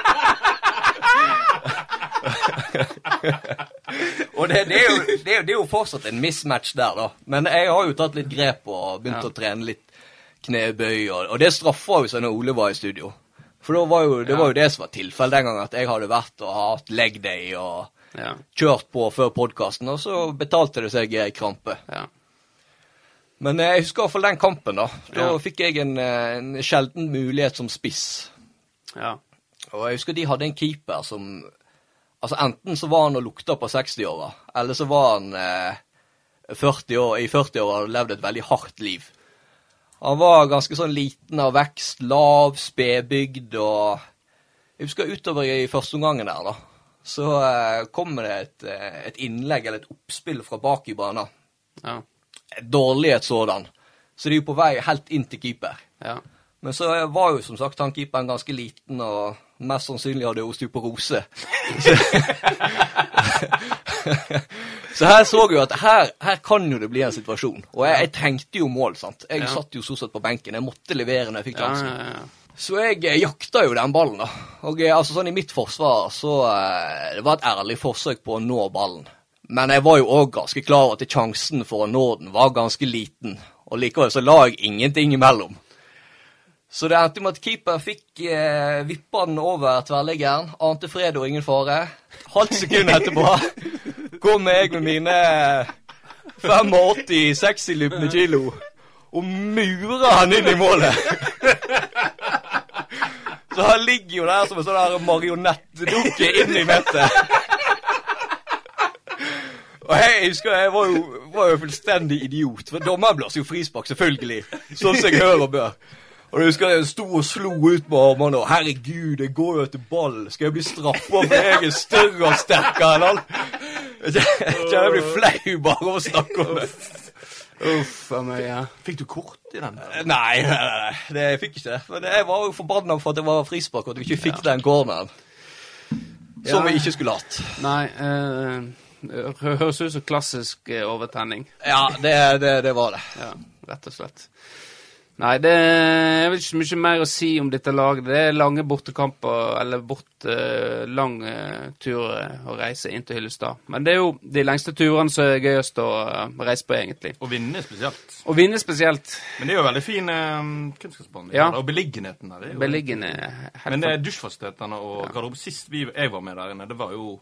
Og det, det, er jo, det, det er jo fortsatt en mismatch der, da. Men jeg har jo tatt litt grep og begynt Ja. å trene litt knebøy, og, og det straffa jo seg når Ole var i studio. For var jo, det var jo det som var tilfellet den gangen, at jeg hadde vært og hatt leg day og Ja. kjørt på før podkasten, og så betalte det seg i krampe. ja. Men eh, jeg husker iallfall den kampen, da. Da Ja. fikk jeg en, eh, en sjelden mulighet som spiss. ja. Og jeg husker de hadde en keeper som Altså enten så var han og lukta på 60-åra, eller så var han eh, 40 år, i 40-åra og levd et veldig hardt liv. Han var ganske sånn liten av vekst, lav, spedbygd og Jeg husker utover i første omgangen der, da. Så eh, kommer det et, eh, et innlegg eller et oppspill fra bak i banen. Ja. Dårlig et sådan. Så de er jo på vei helt inn til keeper. ja. Men så var jo som sagt han keeperen ganske liten, og mest sannsynlig hadde osteoporose. Så, så her så jeg jo at her, her kan jo det bli en situasjon. Og jeg, jeg trengte jo mål, sant. Jeg Ja. satt jo stort sett på benken. Jeg måtte levere når jeg fikk Ja, sjansen. ja, ja. Så jeg jakta jo den ballen, da. Og eh, altså sånn i mitt forsvar så eh, Det var et ærlig forsøk på å nå ballen. Men jeg var jo òg ganske klar over at sjansen for å nå den var ganske liten. Og likevel så la jeg ingenting imellom. Så det endte med at keeper fikk eh, vippa den over tverrliggeren. Ante fred og ingen fare. Halvt sekund etterpå kom jeg med mine 85 sexylubne kilo og mura han inn i målet. Så han ligger jo der som en sånn marionettdukke inn i nettet. Og jeg husker jeg var jo, var jo fullstendig idiot, for dommeren blåser jo frispark, selvfølgelig. Sånn som jeg hører og bør. Og jeg husker jeg sto og slo ut med armene, og herregud, jeg går jo etter ball. Skal jeg bli straffa for jeg er større og sterkere enn han? Jeg kjenner jeg blir flau bare av å snakke om det. Uff a meg, ja. Fikk du kort i den? Nei, nei, nei, nei, det jeg fikk ikke Men det- jeg var jo forbanna for at det var frispark, og at vi ikke fikk den corneren. Som Ja. vi ikke skulle hatt. Nei, eh, høres ut som klassisk eh, overtenning. Ja, det, det, det var det. Ja, rett og slett. Nei, det er vel ikke så mye mer å si om dette laget. Det er lange bortekamper, eller bort eh, lang eh, tur eh, å reise inn til Hyllestad. Men det er jo de lengste turene som er gøyest å eh, reise på, egentlig. Og vinne spesielt. Og vinne spesielt. Men det er jo veldig fin eh, kunstgressbane. Ja. Og beliggenheten der. Er Beliggende helt Men det er dusjfasilitetene og garderobe Sist vi, jeg var med der inne, det var jo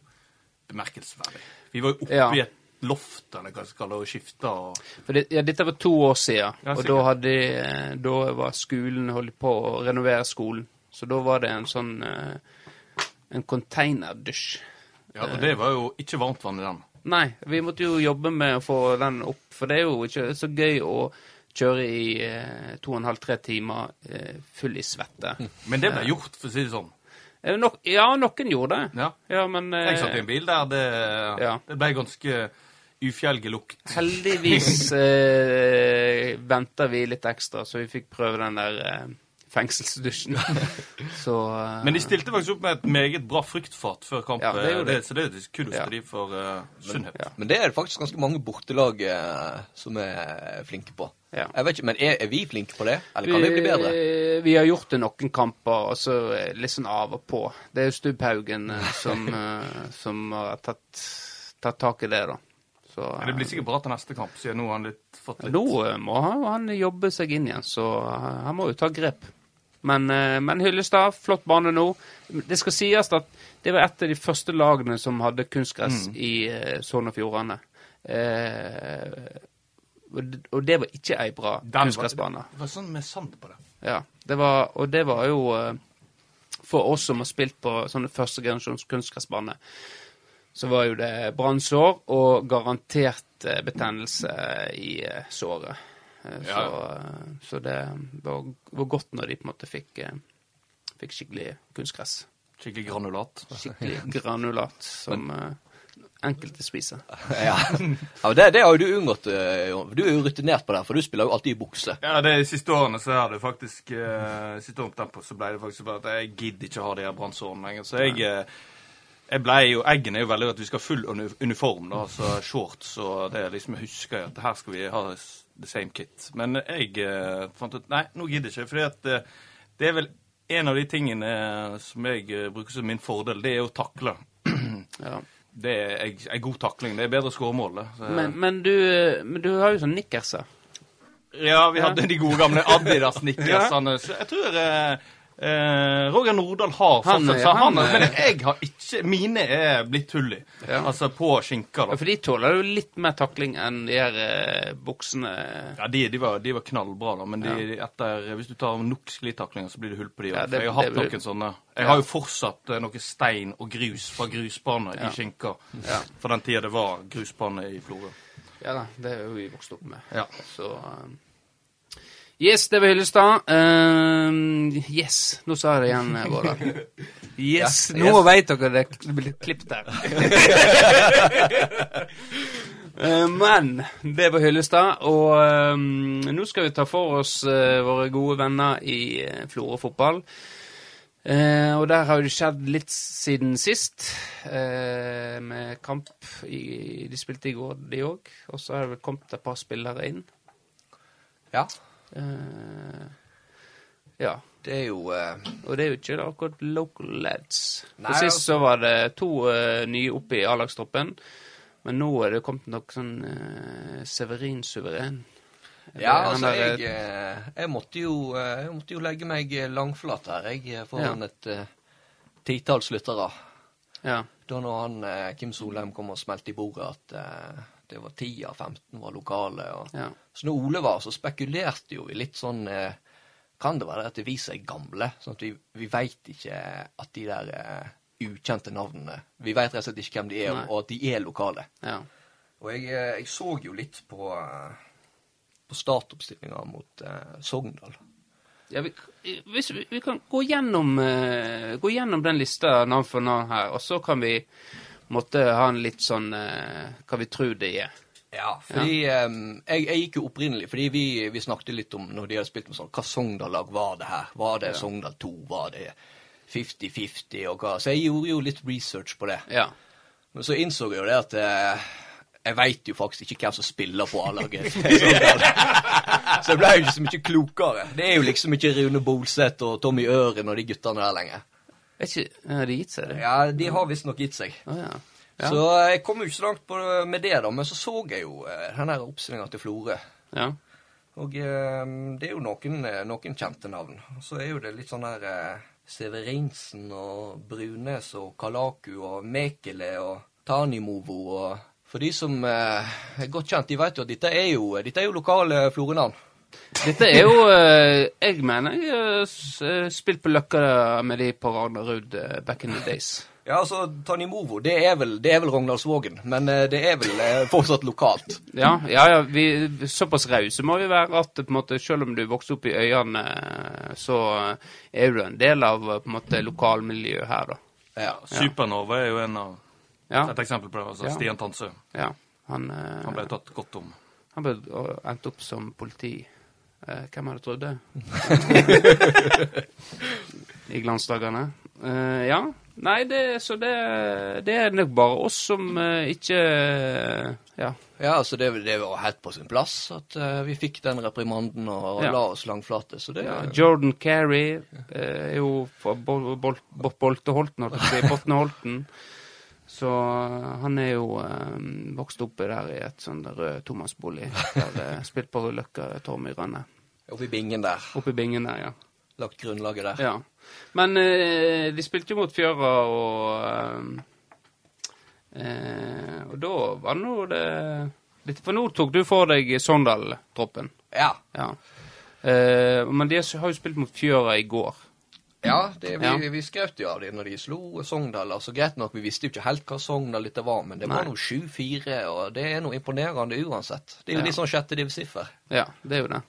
bemerkelsesverdig. Vi var jo oppe Ja. i et loft, eller hva skal det, og skifta og For det, ja, dette var to år siden, Ja, og da, hadde, eh, da var skolen holdt på å renovere skolen. Så da var det en sånn eh, en containerdusj. Ja, og det var jo ikke varmt vann i den. Nei, vi måtte jo jobbe med å få den opp, for det er jo ikke så gøy å kjøre i eh, to og en halv, tre timer eh, full i svette. Men det ble gjort, for å si det sånn. Eh, nok, ja, noen gjorde det. Ja. Ja, men eh, Jeg satt i en bil der det, Ja. det ble ganske ufjelgelukt. heldigvis eh, venta vi litt ekstra, så vi fikk prøve den der eh, fengselsdusjen. så eh, Men de stilte faktisk opp med et meget bra fruktfat før kamp. Ja, det det. de. så det er kudos Ja. til de for eh, sunnhet. ja. Men det er det faktisk ganske mange bortelag eh, som er flinke på. Ja. Jeg vet ikke, Men er, er vi flinke på det, eller kan vi bli bedre? Vi, vi har gjort det noen kamper, og så litt sånn av og på. Det er jo Stubbhaugen eh, som, eh, som har tatt, tatt tak i det, da. Så, Men det blir sikkert bra til neste kamp, siden nå har han litt, fått litt Nå eh, må han, han jobbe seg inn igjen, så han må jo ta grep. Men, eh, men Hyllestad, flott bane nå. Det skal sies at det var et av de første lagene som hadde kunstgress Mm. i eh, Sogn og Fjordane. Eh, og det- var ikke ei bra kunstgressbane. Det var sånn med sand på det. Ja, det var, og det var jo for oss som har spilt på sånne førstegenerasjons kunstgressbaner, så var jo det brannsår og garantert eh, betennelse i eh, såret. Eh, Så, eh, så det var, var godt når de på en måte fikk, fikk skikkelig kunstgress. Skikkelig granulat. Skikkelig granulat som enkelte spiser. Ja, ja det, det har jo du unngått. Jon. Du er jo rutinert på det, for du spiller jo alltid i bukse. Ja, de siste årene så har det faktisk Siste årene på Tempo så ble det faktisk bare at jeg gidder ikke å ha de her brannsårene lenger. Så jeg eh, jeg ble jo, Eggen er jo veldig at vi skal ha full uniform, da, altså shorts og det er liksom Jeg husker at her skal vi ha the same kit. Men jeg eh, fant ut Nei, nå gidder jeg ikke. fordi at eh, det er vel en av de tingene eh, som jeg eh, bruker som min fordel, det er å takle. Ja. Det er jeg, en god takling. Det er bedre skåremål. det. Men, men, du, men du har jo sånn nikkerser. Ja, vi hadde de gode gamle Adidas-nikkersene. Så jeg tror eh, eh, Roger Nordahl har Han, fortsatt eh, han, han, eh, Men jeg har ikke Mine er blitt hull i. Ja. Altså på skinker, Ja, da. For de tåler jo litt mer takling enn de her eh, buksene. Ja, de, de, var, de var knallbra, da. Men de, etter, hvis du tar nok sklitaklinger, så blir det hull på de òg. det- jeg har hatt blir- noen sånne. Jeg Ja. har jo fortsatt eh, noe stein og grus fra grusbane Ja. i skinker. Ja. For den tida det var grusbane i Florø. Ja da, det er jo vi vokst opp med. Ja. Så eh, Yes, det var Hyllestad. Uh, yes, nå sa jeg det igjen, eh, Vårdal. Yes, Ja, nå yes. vet dere det det blir klippet her. uh, Men det var Hyllestad, og um, nå skal vi ta for oss uh, våre gode venner i uh, Florø fotball. Eh, og der har det skjedd litt siden sist, eh, med kamp i, De spilte i går, de òg. Og så har det vel kommet et par spillere inn. Ja, Eh, ja. det er jo eh, Og det er jo ikke akkurat local lads. Nei, For sist altså- så var det to eh, nye oppe i A-lagstroppen. Men nå er det kommet noe sånn Severin Suveren. Ja, altså, jeg, eh, jeg, måtte jo, eh, jeg måtte jo legge meg langflat her, jeg, foran ja. et titalls lyttere. Ja. Da når han, eh, Kim Solheim kom og smelte i bordet at eh, det var 10 av 15 var lokale. Og, Ja. Så når Ole var, så spekulerte jo vi litt sånn eh, Kan det være at vi er gamle? Sånn at vi, vi veit ikke at de der eh, ukjente navnene Vi veit rett og slett ikke hvem de er, Nei. og at de er lokale. ja. Og jeg, eh, jeg så jo litt på, eh, på startoppstillinga mot eh, Sogndal. Ja, vi, hvis vi, vi kan gå gjennom, uh, gå gjennom den lista navn for navn her, og så kan vi måtte ha en litt sånn eh, hva vi tror det er. Ja, fordi eh, jeg, jeg gikk jo opprinnelig Fordi vi, vi snakket litt om når de hadde spilt med sånn Hva Sogndal-lag var det her? Var det Sogndal 2? Var det 50-50? og hva Så jeg gjorde jo litt research på det. Ja. Men så innså jeg jo det at eh, jeg veit jo faktisk ikke hvem som spiller på A-laget. så jeg ble jo ikke så mye klokere. Det er jo liksom ikke Rune Bolseth og Tommy Øren og de guttene der lenger. Er ikke Har de gitt seg det? Ja, de har visstnok gitt seg. Å ja. Ja. Så eh, jeg kom jo ikke så langt på, med det, da. Men så så jeg jo denne den der oppstillinga til Florø. ja. Og eh, det er jo noen, eh, noen kjente navn. Og så er jo det litt sånn der eh, Severinsen og Brunes og Kalaku og Mekele og Tanimovo og For de som eh, er godt kjent, de vet jo at dette er jo, dette er jo lokale Florø-navn. Dette er jo eh, Jeg mener jeg har eh, spilt på Løkka med de på Ragnarud eh, back in the days. Ja, altså, Tanimovo, det er vel, det er vel Rognaldsvågen, men eh, det er vel eh, fortsatt lokalt. Ja, ja, ja vi, såpass rause må vi være at på en måte, selv om du vokste opp i øyene, eh, så eh, er du en del av eh, på en måte lokalmiljøet her, da. Ja. Supernova er jo en av, Ja, et eksempel på det. altså Ja. Stian Tansø. ja. Han, eh, Han ble tatt godt om. han ble og endte opp som politi. Eh, hvem hadde trodd det? I glansdagene. Eh, ja. Nei, det, så det, det er nok bare oss som eh, ikke Ja. Ja, altså det, det var helt på sin plass at eh, vi fikk den reprimanden og Ja. la oss langflate. Så det Ja, Jordan Carey eh, er jo fra Bol Bol Bol Bolteholten, holdt jeg på å si, Botneholten. Så eh, han er jo eh, vokst opp der i et sånn rød eh, spilt på Løkka Tormyrane. Oppe i bingen der. Oppe i bingen der, ja. Lagt grunnlaget der. ja. Men eh, de spilte jo mot Fjøra, og eh, eh, Og da var nå det litt For nå tok du for deg Sogndal-troppen. Ja. Ja. Eh, men de har jo spilt mot Fjøra i går. Ja, det, vi, Ja. vi skrøt jo av det når de slo Sogndal. altså Greit nok, vi visste jo ikke helt hva Sogndal dette var, men det var nå 7-4, og det er noe imponerende uansett. Det er jo Ja. litt sånn sjette divisiffer. Ja, det er jo det.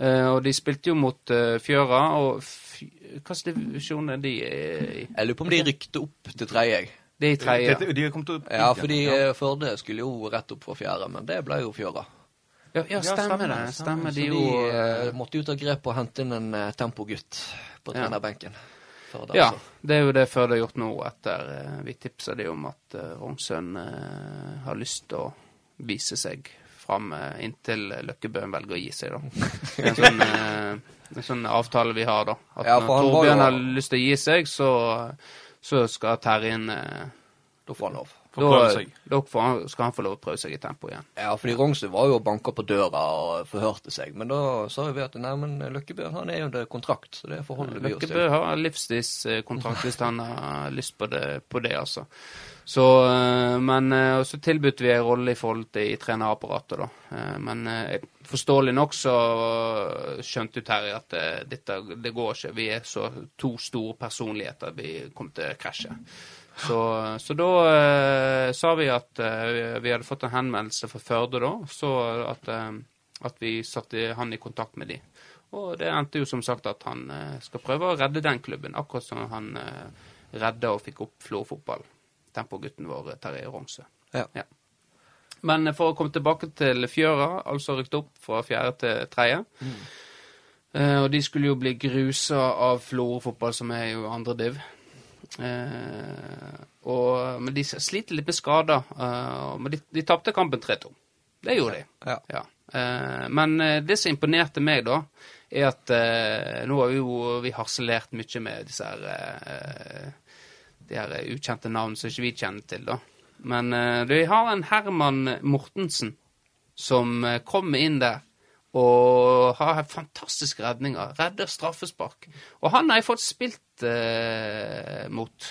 Uh, og de spilte jo mot uh, Fjøra, og hva hvilken divisjon er de i? Jeg lurer på om de rykte opp til tredje. De er i tredje. De, de har kommet opp Ja, fordi igjen. eh, Førde skulle jo rett opp for fjerde, men det ble jo Fjøra. Ja, ja, stemmer stemmer det. det, Stemmer. De de jo eh, måtte jo ta grep og hente inn en eh, tempogutt på trenerbenken. Førde, Ja, altså. det er jo det Førde har gjort nå, etter uh, vi tipsa de om at uh, Rognsøn uh, har lyst til å vise seg fram uh, inntil Løkkebøen velger å gi seg, da. Det er en sånn, uh, en sånn avtale vi har, da. At Ja, når Torbjørn har lyst til å gi seg, så, så skal Terjen eh, Da får han lov. Da, da skal han få lov å prøve seg i tempo igjen. Ja, fordi Rognsrud var jo og banka på døra og forhørte seg, men da sa vi at nei, men Løkkebø han er jo under kontrakt, så det forholder vi oss Løkkebø til. har livstidskontrakt hvis han har lyst på det, på det altså. Så, eh, men eh, så tilbød vi en rolle i forhold til i trenerapparatet, da. Eh, Men forståelig nok så skjønte jo Terje at dette det går ikke. Vi er så to store personligheter vi kommer til å krasje. Så, så da eh, sa vi at eh, vi hadde fått en henvendelse fra Førde da, så at, eh, at vi satte han i kontakt med de. Og det endte jo som sagt at han eh, skal prøve å redde den klubben, akkurat som han eh, redda og fikk opp Florø-fotball. Tempogutten vår, Terje Rongsø. Ja. Men eh, for å komme tilbake til Fjøra, altså rykket opp fra fjerde til tredje. Eh, og de skulle jo bli grusa av Florø-fotball, som er jo andre div. Eh, og, men de sliter litt med skader. eh, men de, de tapte kampen 3-2. Det gjorde de. Ja. Ja. Eh, men det som imponerte meg, da, er at nå har vi jo vi harselert mye med disse her eh, de her ukjente navn som ikke vi kjenner til, da. Men vi har en Herman Mortensen som kommer inn der og har fantastiske redninger. Redder straffespark. Og han har jeg fått spilt eh, mot,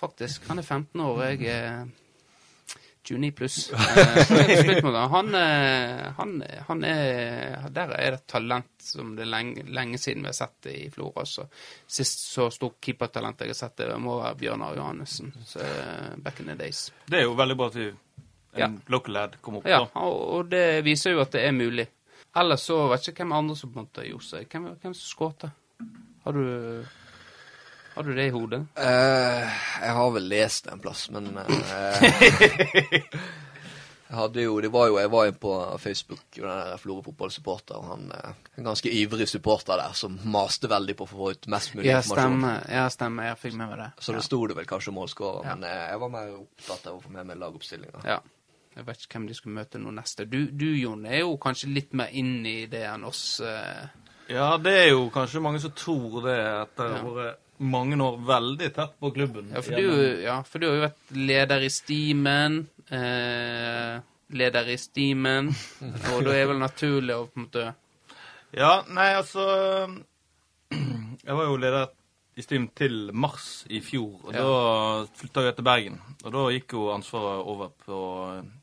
faktisk. Han er 15 år, og jeg er 29 pluss. Eh, han. Han, eh, han, han er Der er det et talent som det er lenge, lenge siden vi har sett det i Florø. Sist så stort keepertalent jeg har sett, det må være Bjørnar Johannessen. Eh, back in the days. Det er jo veldig bra at en Ja. local lad kom opp Ja, og det viser jo at det er mulig. Ellers så vet jeg ikke hvem andre som på en måte gjorde seg. Hvem, hvem som skåret? Har du Har du det i hodet? Eh, jeg har vel lest det en plass, men eh, Jeg hadde jo, det var jo, jeg var jo på Facebook, jo den Florø fotballsupporter, og han eh, en ganske ivrig supporter der som maste veldig på å få ut mest mulig Ja, informasjon. stemmer. Ja, stemmer. Jeg fikk med meg det. Så det sto det vel kanskje målskårer, Ja. men eh, jeg var mer opptatt av å få med meg lagoppstillinga. Ja. Jeg vet ikke hvem de skulle møte nå neste. Du, du Jon, er jo kanskje litt mer inn i det enn oss. eh. Ja, det er jo kanskje mange som tror det etter Ja. å ha vært mange år veldig tett på klubben. Ja, for du, ja, for du har jo vært leder i Stimen. Eh, leder i Stimen. Og da er vel naturlig å på en måte Ja, nei, altså Jeg var jo leder i Stim til mars i fjor, og Ja. da flytta jeg til Bergen. Og da gikk jo ansvaret over på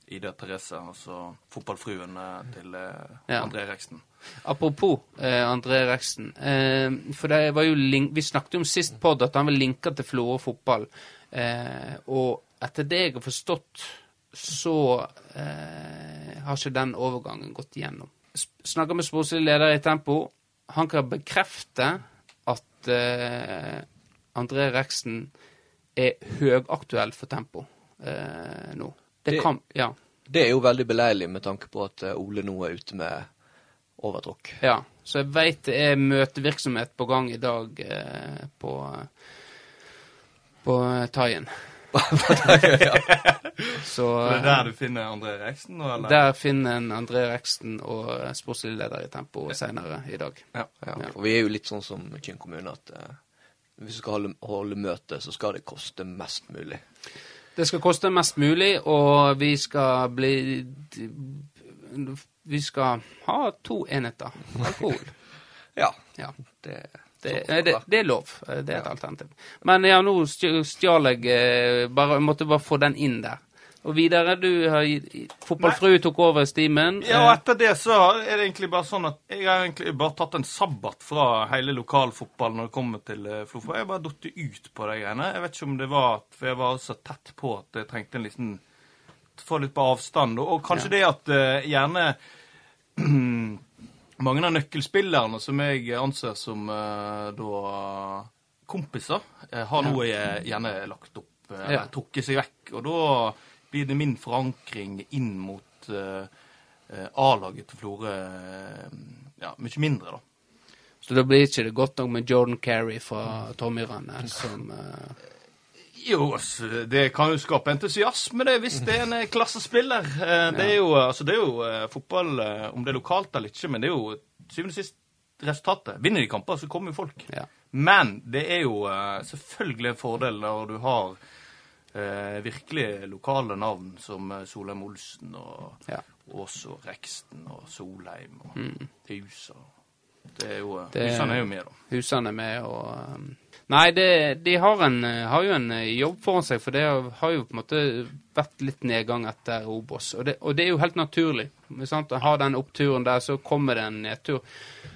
Ida Therese, altså fotballfruen eh, til eh, Ja. André Reksten. Apropos eh, André Reksten. Eh, for det var jo link Vi snakket jo om sist podd at han var linka til Florø fotball. Eh, og etter det jeg har forstått, så eh, har ikke den overgangen gått igjennom. Snakka med sportslig leder i Tempo. Han kan bekrefte at uh, André Reksten er høyaktuell for Tempo uh, nå. Det, Det- kan Ja. Det er jo veldig beleilig med tanke på at eh, Ole nå er ute med overtråkk. Ja, så jeg veit det er møtevirksomhet på gang i dag uh, på på Taien. Så Så det er eh, der du finner André Reksten? Eller? der finner en André Reksten og eh, sportslig leder i Tempo senere i dag. Ja. Ja, Ja. for vi er jo litt sånn som Kinn kommune at eh, hvis du skal holde, holde møte, så skal det koste mest mulig. Det skal koste mest mulig, og vi skal bli Vi skal ha to enheter alkohol. Ja, Ja. det, Det, det, det er lov. Det er et alternativ. Men ja, nå stjal jeg eh, bare, Jeg måtte bare få den inn der. Og videre, du har Fotballfrue tok over stimen. Ja, og etter det så er det egentlig bare sånn at jeg har egentlig bare tatt en sabbat fra hele lokalfotballen når det kommer til Flofo. Jeg har bare datt ut på de greiene. Jeg vet ikke om det var at for jeg var så tett på at jeg trengte en liten Få litt på avstand. Og, og kanskje det at uh, gjerne mange av nøkkelspillerne som jeg anser som eh, da kompiser, eh, har nå eh, gjerne lagt opp Ja. trukket seg vekk. Og da blir det min forankring inn mot A-laget til Florø ja, mye mindre, da. Så da blir ikke det godt nok med Jordan Carey fra Tommyrane som eh, Jo, altså, det kan jo skape entusiasme, det, hvis det er en eh, klassespiller. Eh, Det er jo, altså, det er jo eh, fotball, eh, om det er lokalt eller ikke, men det er jo syvende og sist resultatet. Vinner de kamper, så kommer jo folk. Ja. Men det er jo eh, selvfølgelig en fordel når du har eh, virkelig lokale navn som eh, Solheim Olsen og Ja. Ås og Reksten og Solheim og Husa. Det er jo. Det- Husene er jo med, da. husene med og um, Nei, det, de har, en, har jo en eh, jobb foran seg, for det har jo på en måte vært litt nedgang etter Obos. Og det, og det er jo helt naturlig. Sant? Har den oppturen der, så kommer det en nedtur,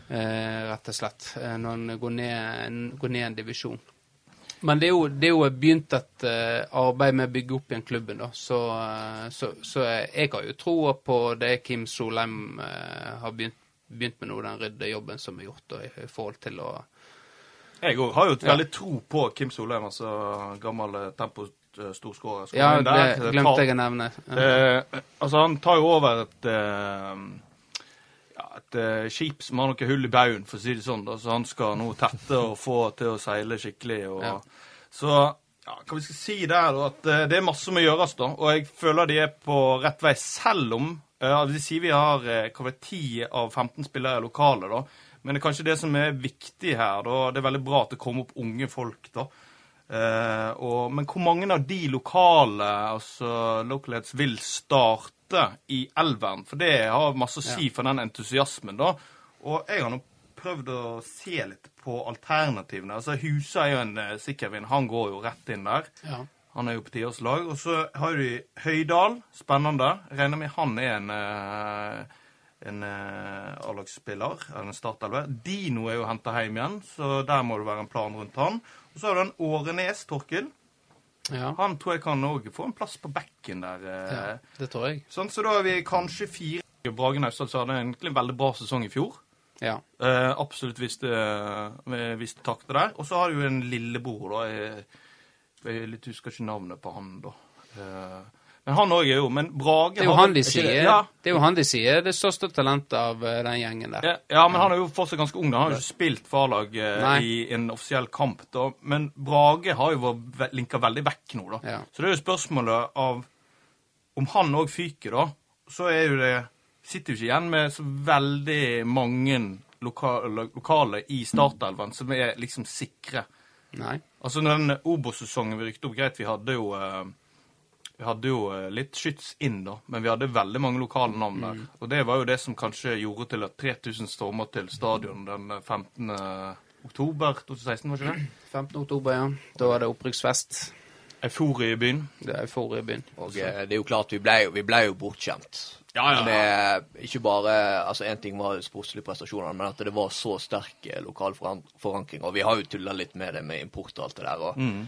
eh, rett og slett, eh, når en går ned, går ned en divisjon. Men det er jo, det er jo begynt et eh, arbeid med å bygge opp igjen klubben, da. Så, så, så jeg har jo troa på det Kim Solheim har begynt, begynt med noe, den ryddejobben som er gjort, og i, forhold til å Jeg òg har jo Ja. veldig tro på Kim Solheim, altså gammel eh, tempo storskårer. Ja, det der, eh, glemte tar- jeg å nevne. Eh, altså, han tar jo over et ja, et skip som har noe hull i baugen, for å si det sånn. Da. Så han skal nå tette og få til å seile skikkelig. Og, Ja. Så ja, hva vi skal si der, da, at det er masse som må gjøres, da. Og jeg føler de er på rett vei, selv om uh, De sier vi har eh, hva 10 av 15 spillere er lokale, da. Men det er kanskje det som er viktig her. da, Det er veldig bra at det kommer opp unge folk, da. Eh, og, men hvor mange av de lokale altså localheads vil starte i elveren? For det har masse å si for den entusiasmen, da. Og jeg har nå prøvd å se litt på alternativene. Altså Husa er jo en uh, sikkervinn. Han går jo rett inn der. Ja. Han er jo på tiårslag. Og så har du Høydal. Spennende. Regner med han er en eh, en uh, A-lagsspiller, eller en startelver. Dino er jo henta hjem igjen, så der må det være en plan rundt han. Og så har du den Årenes, Torkil. Ja. Han tror jeg kan òg få en plass på bekken der. eh. ja, det tror jeg. Sånn, så da har vi kanskje fire. Brage Naustdal hadde egentlig en veldig bra sesong i fjor. Ja. Eh, absolutt hvis det, hvis det takter der. Og så har du jo en lillebror, da. Jeg, litt husker ikke navnet på han, da. Eh, men han òg er jo Men Brage Det er jo han de sier det? Ja, Det er jo han de sier er det største talentet av eh, den gjengen der. Ja, ja, men han er jo fortsatt ganske ung. da. Han har jo ikke spilt farlag eh, i en offisiell kamp. da. Men Brage har jo vært linka veldig vekk nå, da. Ja. Så det er jo spørsmålet av om han òg fyker, da. Så er jo det Sitter jo ikke igjen med så veldig mange lokale, lokale i startelven som er liksom sikre. Nei. Altså, når den Obos-sesongen vi rykte opp, greit, vi hadde jo eh, vi hadde jo eh, litt skyts inn, da, men vi hadde veldig mange lokale navn der. Mm. Og det var jo det som kanskje gjorde til at 3000 stormer til stadion den eh, 15. oktober 2016, var ikke det? 15. oktober, ja. Da var det opprykksfest. Euforie i byen. Det er euforie i byen. Og eh, det er jo klart, vi ble, vi ble jo bortskjemt. Ja, ja. Med ikke bare Altså, én ting var sportslige prestasjoner, men at det var så sterk eh, lokal forankring. Og vi har jo tulla litt med det med import og alt det der. Og, Mm.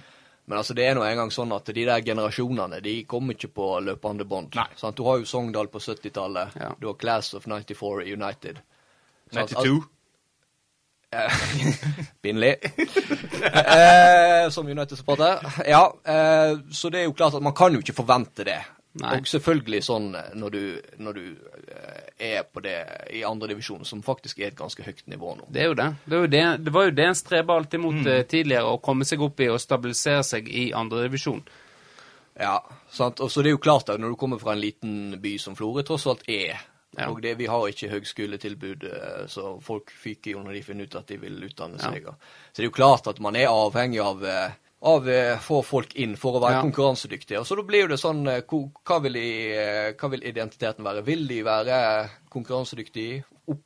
Men altså, det er nå engang sånn at de der generasjonene de kommer ikke på løpende bånd. Du har jo Sogndal på 70-tallet. Ja. Du har Class of 94 United. Sant? 92. Pinlig. eh, som United-supporter. Ja, eh, så det er jo klart at man kan jo ikke forvente det. Nei. Og selvfølgelig sånn eh, når du, når du eh, er på det i andredivisjon, som faktisk er et ganske høyt nivå nå. Det er jo det. Det, er jo det. det var jo det en streba alltid mot mm. tidligere, å komme seg opp i og stabilisere seg i andredivisjon. Ja, sant? Og så det er jo klart at når du kommer fra en liten by som Florø tross alt er, Ja. og det, vi har ikke høgskoletilbud, eh, så folk fyker jo når de finner ut at de vil utdanne seg. Ja. Så det er jo klart at man er avhengig av eh, av eh, få folk inn for å være Ja. konkurransedyktige. Og så da blir det sånn eh, hva vil, de, eh, hva vil identiteten være? Vil de være konkurransedyktige opp,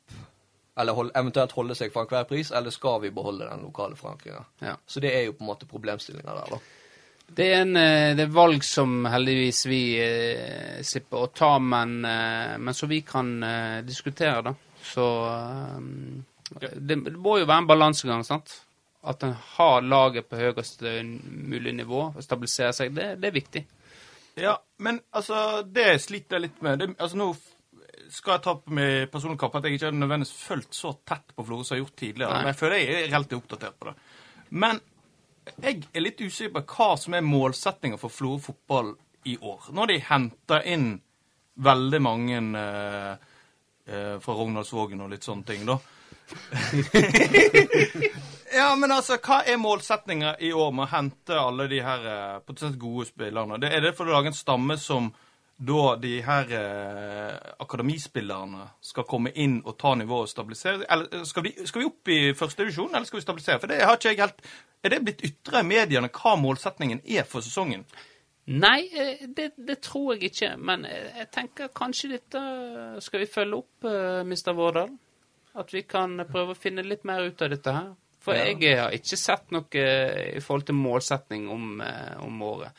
eller hold, eventuelt holde seg for enhver pris, eller skal vi beholde den lokale forankringa? Ja. Så det er jo på en måte problemstillinga der, da. Det er, en, det er valg som heldigvis vi eh, slipper å ta, men, eh, men som vi kan eh, diskutere, da. Så det, det må jo være en balansegang, sant. At en har laget på høyeste mulig nivå og stabiliserer seg, det, det er viktig. Ja, men altså, det sliter jeg litt med. Det, altså, nå skal jeg ta på meg personlig kappe at jeg ikke har nødvendigvis fulgt så tett på Florø som jeg har gjort tidligere. Nei. Men jeg føler jeg er relativt oppdatert på det. Men jeg er litt usikker på hva som er målsettinga for Florø fotball i år. Når de henter inn veldig mange eh, eh, fra Rognaldsvågen og litt sånne ting, da. ja, men altså, hva er målsettinga i år med å hente alle de her eh, potensielt gode spillerne? Det, er det for å lage en stamme som da de her eh, akademispillerne skal komme inn og ta nivået og stabilisere? Eller eh, skal vi, skal vi opp i førstedivisjon, eller skal vi stabilisere? For det har ikke jeg helt Er det blitt ytra i mediene hva målsetningen er for sesongen? Nei, eh, det, det tror jeg ikke. Men jeg tenker kanskje dette skal vi følge opp, Mr. Vårdal. At vi kan prøve å finne litt mer ut av dette her. For Ja. jeg har ikke sett noe eh, i forhold til målsetning om, eh, om året.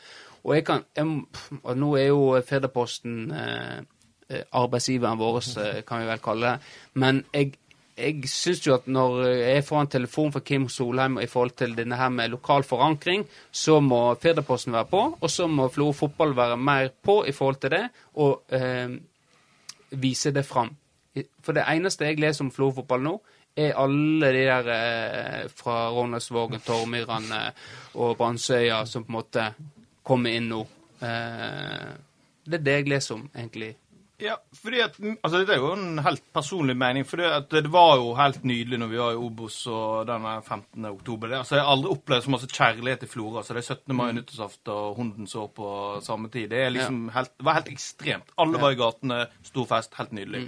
Og jeg kan jeg, Og nå er jo Firdaposten eh, eh, arbeidsgiveren vår, kan vi vel kalle det. Men jeg, jeg syns jo at når jeg får en telefon fra Kim Solheim i forhold til denne her med lokal forankring, så må Firdaposten være på, og så må Florø fotball være mer på i forhold til det, og eh, vise det fram. For det eneste jeg leser om Florø fotball nå, er alle de der eh, fra Rånesvågen, Tormyran og Brandsøya som på en måte kommer inn nå. Eh, det er det jeg leser om, egentlig. Ja, fordi at, altså Dette er jo en helt personlig mening. For det, det var jo helt nydelig når vi var i Obos og denne 15. oktober. Det, altså, jeg har aldri opplevd så masse kjærlighet i Florø. Altså, det er 17. mai, nyttårsaften og hunden så på samme tid. Det, liksom helt, det var helt ekstremt. Alle var i gatene, stor fest, helt nydelig.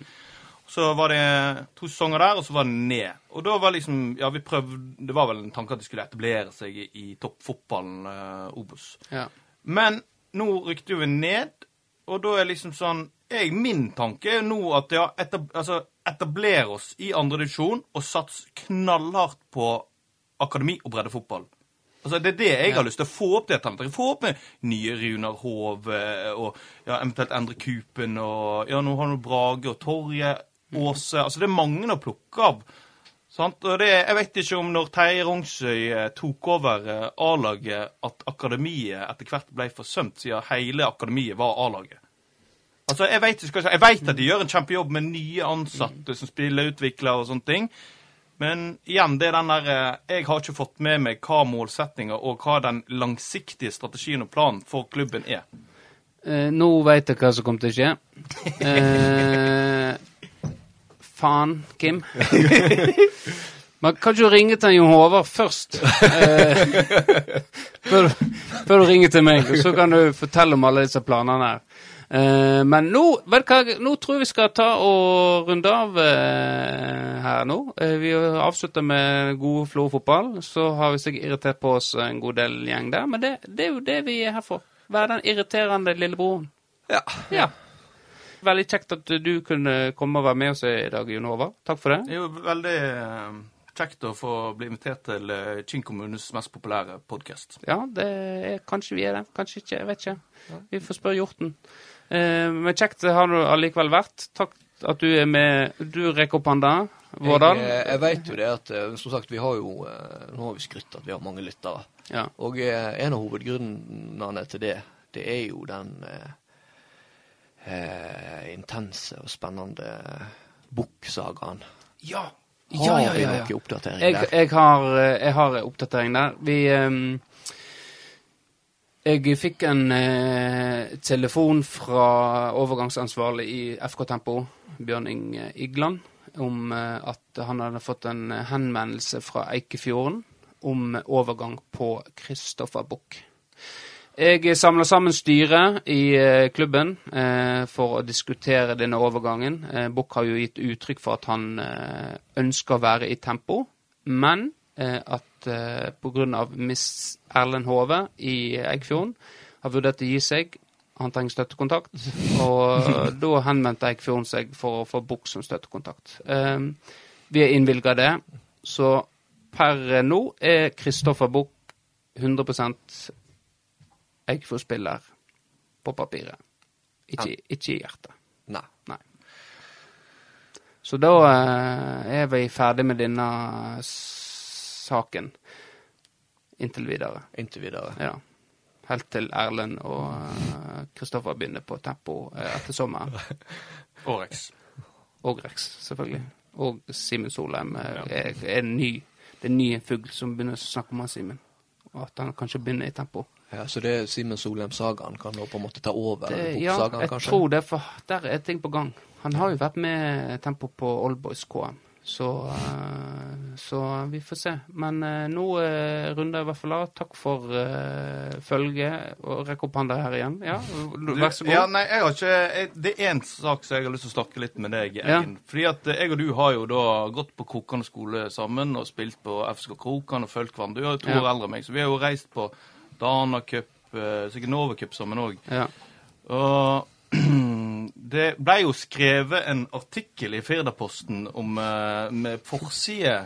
Så var det to sesonger der, og så var det ned. Og da var liksom Ja, vi prøvde Det var vel en tanke at de skulle etablere seg i, i toppfotballen, eh, Obos. Ja. Men nå rykte vi ned, og da er liksom sånn jeg, Min tanke er nå at ja, etab, altså, etablere oss i andredivisjon og satse knallhardt på akademi og breddefotball. Altså, Det er det jeg har lyst til å få opp det talentet. Få opp med nye Runar Hove og ja, eventuelt endre Kupen og Ja, nå har du Brage og Torje, Åse Altså, det er mange å plukke av. Sant? Og det, jeg vet ikke om når Terje Rongsøy eh, tok over eh, A-laget, at akademiet etter hvert ble forsømt, siden hele akademiet var A-laget. Altså, Jeg vet, ikke, jeg vet at de gjør en kjempejobb med nye ansatte som spilleutviklere og sånne ting. Men igjen, det er den der eh, Jeg har ikke fått med meg hva målsettinga og hva den langsiktige strategien og planen for klubben er. Eh, nå veit jeg hva som kommer til å skje. Eh, faen, Kim. Men kan ikke du ringe til Jon Håvard først? Eh, før, før du ringer til meg, så kan du fortelle om alle disse planene her. Eh, men nå, vet du hva, nå tror jeg vi skal ta og runde av eh, her nå. Eh, vi avslutter med god Florø-fotball. Så har vi sikkert irritert på oss en god del gjeng der, men det, det er jo det vi er her for. Være den irriterende lillebroren. Ja. Ja. Veldig kjekt at du kunne komme og være med oss i dag, Jon Håvard. Takk for det. Det er jo veldig eh, kjekt å få bli invitert til eh, Kinn kommunes mest populære podkast. Ja, det er, kanskje vi er det. Kanskje ikke. Jeg vet ikke. Vi får spørre Hjorten. Eh, men kjekt har du allikevel vært. Takk at du er med. Du rekker opp hånda, Vårdal. Jeg, jeg vet jo det at som sagt, vi har jo Nå har vi skrytt at vi har mange lyttere. Ja. Og en av hovedgrunnene til det, det er jo den eh, eh, intense og spennende Bukk-sagaen. Ja. Har vi noen oppdatering der? jeg, har, eh, jeg har oppdatering der. Vi ehm, Jeg fikk en eh, telefon fra overgangsansvarlig i FK Tempo, Bjørn Inge Igland, om eh, at han hadde fått en henvendelse fra Eikefjorden om overgang på Kristoffer Buch. Jeg samla sammen styret i eh, klubben eh, for å diskutere denne overgangen. Eh, Buch har jo gitt uttrykk for at han eh, ønsker å være i tempo, men eh, at eh, pga. Miss Erlend Hove i Eggfjorden har vurdert å gi seg. Han trenger støttekontakt, og da henvendte Eikfjorden seg for å få Buch som støttekontakt. Eh, vi har innvilga det, så per nå er Kristoffer Buch 100 Eggfjord-spiller på papiret. Ikke, ikke i hjertet. Nei. Nei. Så da eh, er vi ferdig med denne saken inntil videre. Inntil videre. Ja. Helt til Erlend og eh, Kristoffer begynner på tempo etter etter sommeren. Rex. Og Rex, selvfølgelig. Og Simen Solheim er, er, er en ny Det er en ny fugl som begynner å snakke om han Simen. Og at han kanskje begynner i tempo. Ja, så det Simen Solheim-sagaen kan nå på en måte ta over? Det, ja, jeg kanskje? tror det, for der er ting på gang. Han har jo vært med tempo på Oldboys KM, så, eh, så vi får se. Men eh, nå eh, runder jeg i hvert fall av. Takk for uh, følget. Og rekk opp hånda her igjen. Ja, vær så god. Ja, nei, jeg har ikke jeg, Det er én sak som jeg har lyst til å snakke litt med deg, Ja. Fordi at jeg og du har jo da gått på Krokan skole sammen og spilt på FSK Krokan og fulgt hverandre. Du er jo to år eldre enn meg, så vi har jo reist på Dana Cup, sikkert Nova Cup sammen òg. Ja. Og det ble jo skrevet en artikkel i Firdaposten om eh, med forside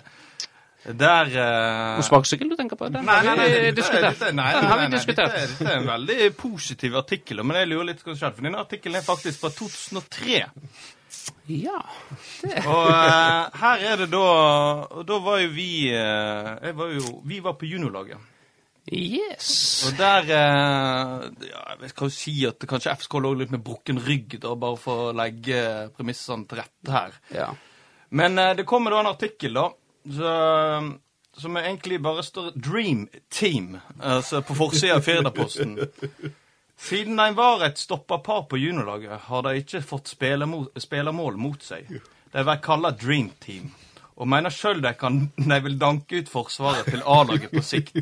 der uh... Og sparkesykkel du tenker på? Den Nei, nei, nei, vi diskutert. nei, Den nei, har vi nei, nei, diskutert. Dette, er en veldig positiv artikkel, men jeg lurer litt hva. For denne artikkelen er faktisk fra 2003. Ja. Det. Og uh, her er det da da var jo vi uh, var jo, Vi var på juniorlaget. Yes. Og der eh, ja, Jeg skal jo si at kanskje FSK lå litt med brukken rygg, da, bare for å legge premissene til rette her. Ja. Men eh, det kommer da en artikkel, da, så, som egentlig bare står 'Dream Team' altså på forsida av Firdaposten. Siden de var et stoppa par på juniorlaget, har de ikke fått spillermål mot seg. De blir kalla Dream Team, og mener sjøl de, de vil danke ut Forsvaret til A-laget på sikt.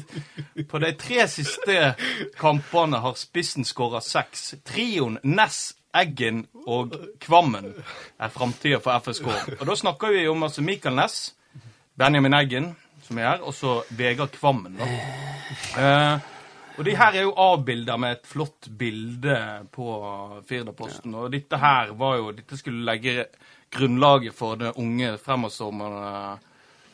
På de tre siste kampene har spissen skåra seks. Trioen Ness, Eggen og Kvammen er framtida for FSK. Og da snakker vi om altså Mikael Ness, Benjamin Eggen, som er her, og så Vegard Kvammen. da. Eh, og de her er jo avbilda med et flott bilde på Firdaposten. Og dette her var jo Dette skulle legge grunnlaget for den unge fremadstormende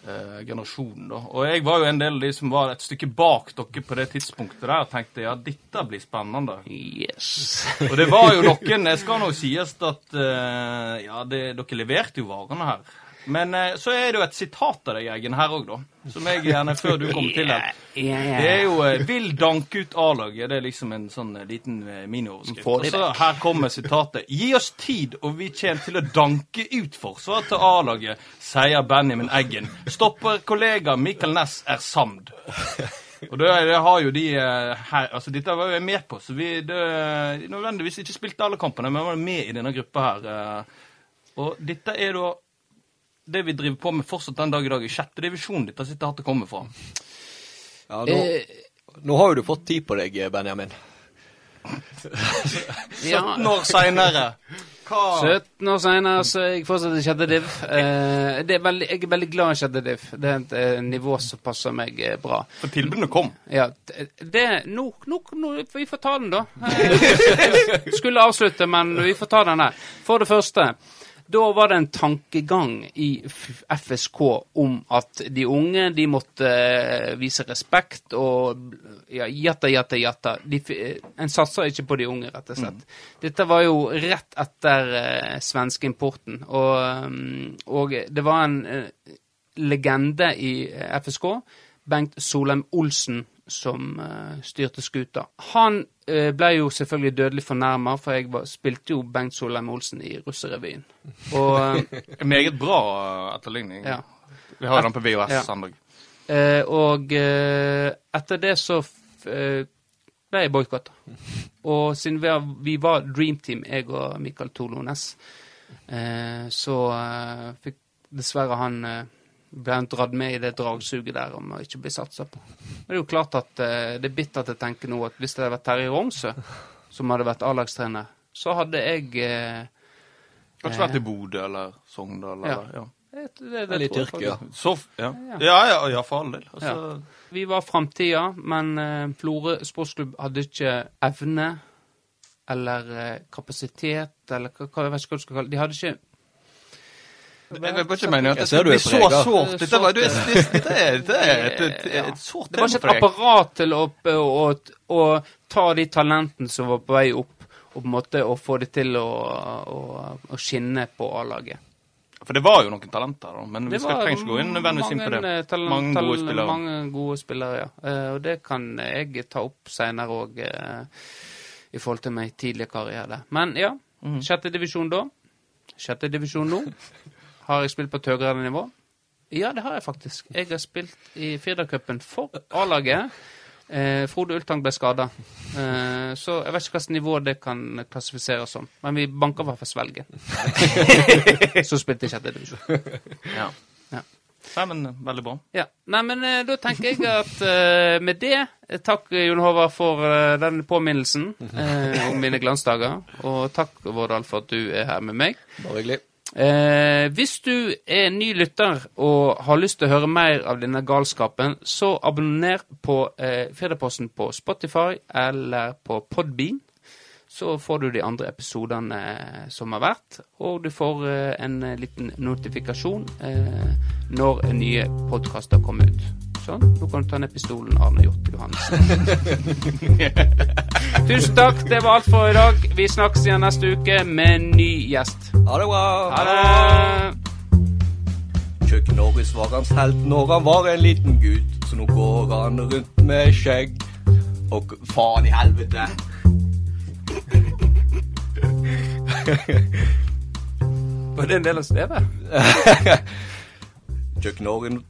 eh, generasjonen, da. Og jeg var jo en del av de som var et stykke bak dere på det tidspunktet der og tenkte ja, dette blir spennende. Yes. Og det var jo noen Det skal nå sies at eh, Ja, det, dere leverte jo varene her. Men eh, så er det jo et sitat av deg, Eggen, her òg, da. Som jeg gjerne, før du kommer til ja. Det er jo eh, 'Vil danke ut A-laget'. Det er liksom en sånn eh, liten minioverskrift. Og så her kommer sitatet. 'Gi oss tid, og vi kommer til å danke ut forsvaret til A-laget', sier Benjamin Eggen. Stopper kollega Mikael Næss er samd. Og det, det har jo de her Altså, dette var jo jeg med på, så vi det, nødvendigvis ikke spilte alle kampene, men var med i denne gruppa her. Og dette er da det vi driver på med fortsatt den dag i dag, i sjette divisjon dette sitatet kommer fra. Ja, nå, Eh, nå har jo du fått tid på deg, Benjamin. 17 år seinere. 17 år senere så er jeg fortsatt i sjette div. Eh, det er veldig, jeg er veldig glad i sjette div. Det er et eh, nivå som passer meg eh, bra. For tilbudene kom. Ja, det, det nå, nå, nå, Vi får ta den, da. Jeg skulle avslutte, men vi får ta den her. For det første, da var det en tankegang i FSK om at de unge de måtte eh, vise respekt og ja, jatta, jatta, jatta. De, eh, en satsa ikke på de unge, rett og slett. Dette var jo rett etter uh, svenskeimporten, og, mm, og det var en uh, legende i FSK, Bengt Solheim Olsen, som eh, styrte skuta. Han eh, ble jo selvfølgelig dødelig fornærma, for jeg var, spilte jo Bengt Solheim Olsen i Russerevyen. Og eh, Meget bra etterligning. ja. Vi har den på VHS Ja. Sandberg. Eh, og eh, etter det så eh, ble jeg boikotta. Og siden vi, har, vi var Dream Team, jeg og Mikael Tolones, eh, så fikk dessverre han ble han dratt med i det dragsuget der om å ikke bli satsa på. Men det er jo klart at eh, det er bittert å tenke nå at hvis det hadde vært Terje Romsø som hadde vært A-lagstrener, så hadde jeg eh, Kanskje vært i Bodø eller Sogndal eller ja. det, det, Eller i Tyrkia. Så, ja. Ja. ja, ja, ja, for all del. Altså, Vi var framtida, men eh, Florø sportsklubb hadde ikke evne eller eh, kapasitet, eller hva, hva, jeg vet ikke hva du skal kalle det. De hadde ikke Jeg vet ikke mene at det skulle bli så sårt. Dette, var, du, er, et, et, sårt Det var ikke et apparat til å, å, å, å ta de talentene som var på vei opp, og på en måte å få det til å, skinne på A-laget. For det var jo noen talenter. Men vi skal trenger ikke gå inn nødvendigvis inn på det. mange talent- mange gode spillere. Mange gode spillere, ja. Eh, og det kan jeg ta opp seinere òg, i forhold til min tidlige karriere. Men ja, Mhm. sjette divisjon da. Sjette divisjon nå. Har jeg spilt på et høyere nivå? Ja, det har jeg faktisk. Jeg har spilt i Firdacupen for A-laget. Eh, Frode Ultang ble skada, eh, så jeg vet ikke hvilket nivå det kan klassifiseres som. Men vi banka i hvert fall Svelgen. så spilte jeg sjette divisjon. Ja. Ja. Nei, men eh, veldig bra. Ja. Nei, men eh, da tenker jeg at eh, med det Takk, Jon Håvard, for eh, den påminnelsen eh, om mine glansdager. Og takk, Vårdal, for at du er her med meg. Bare hyggelig. Eh, hvis du er ny lytter og har lyst til å høre mer av denne galskapen, så abonner på eh, Firdaposten på Spotify eller på Podbean. Så får du de andre episodene eh, som har vært, og du får eh, en eh, liten notifikasjon eh, når nye podkaster kommer ut. Sånn. Nå kan du ta ned pistolen, Arne Hjorte Johannessen. Tusen takk, det var alt for i dag. Vi snakkes igjen neste uke med en ny gjest. Ha det bra. Ha det! Chuck Norris var hans helt når han var en liten gutt, så nå går han rundt med skjegg. Og faen i helvete. Var det en del av stevet? Chuck Norris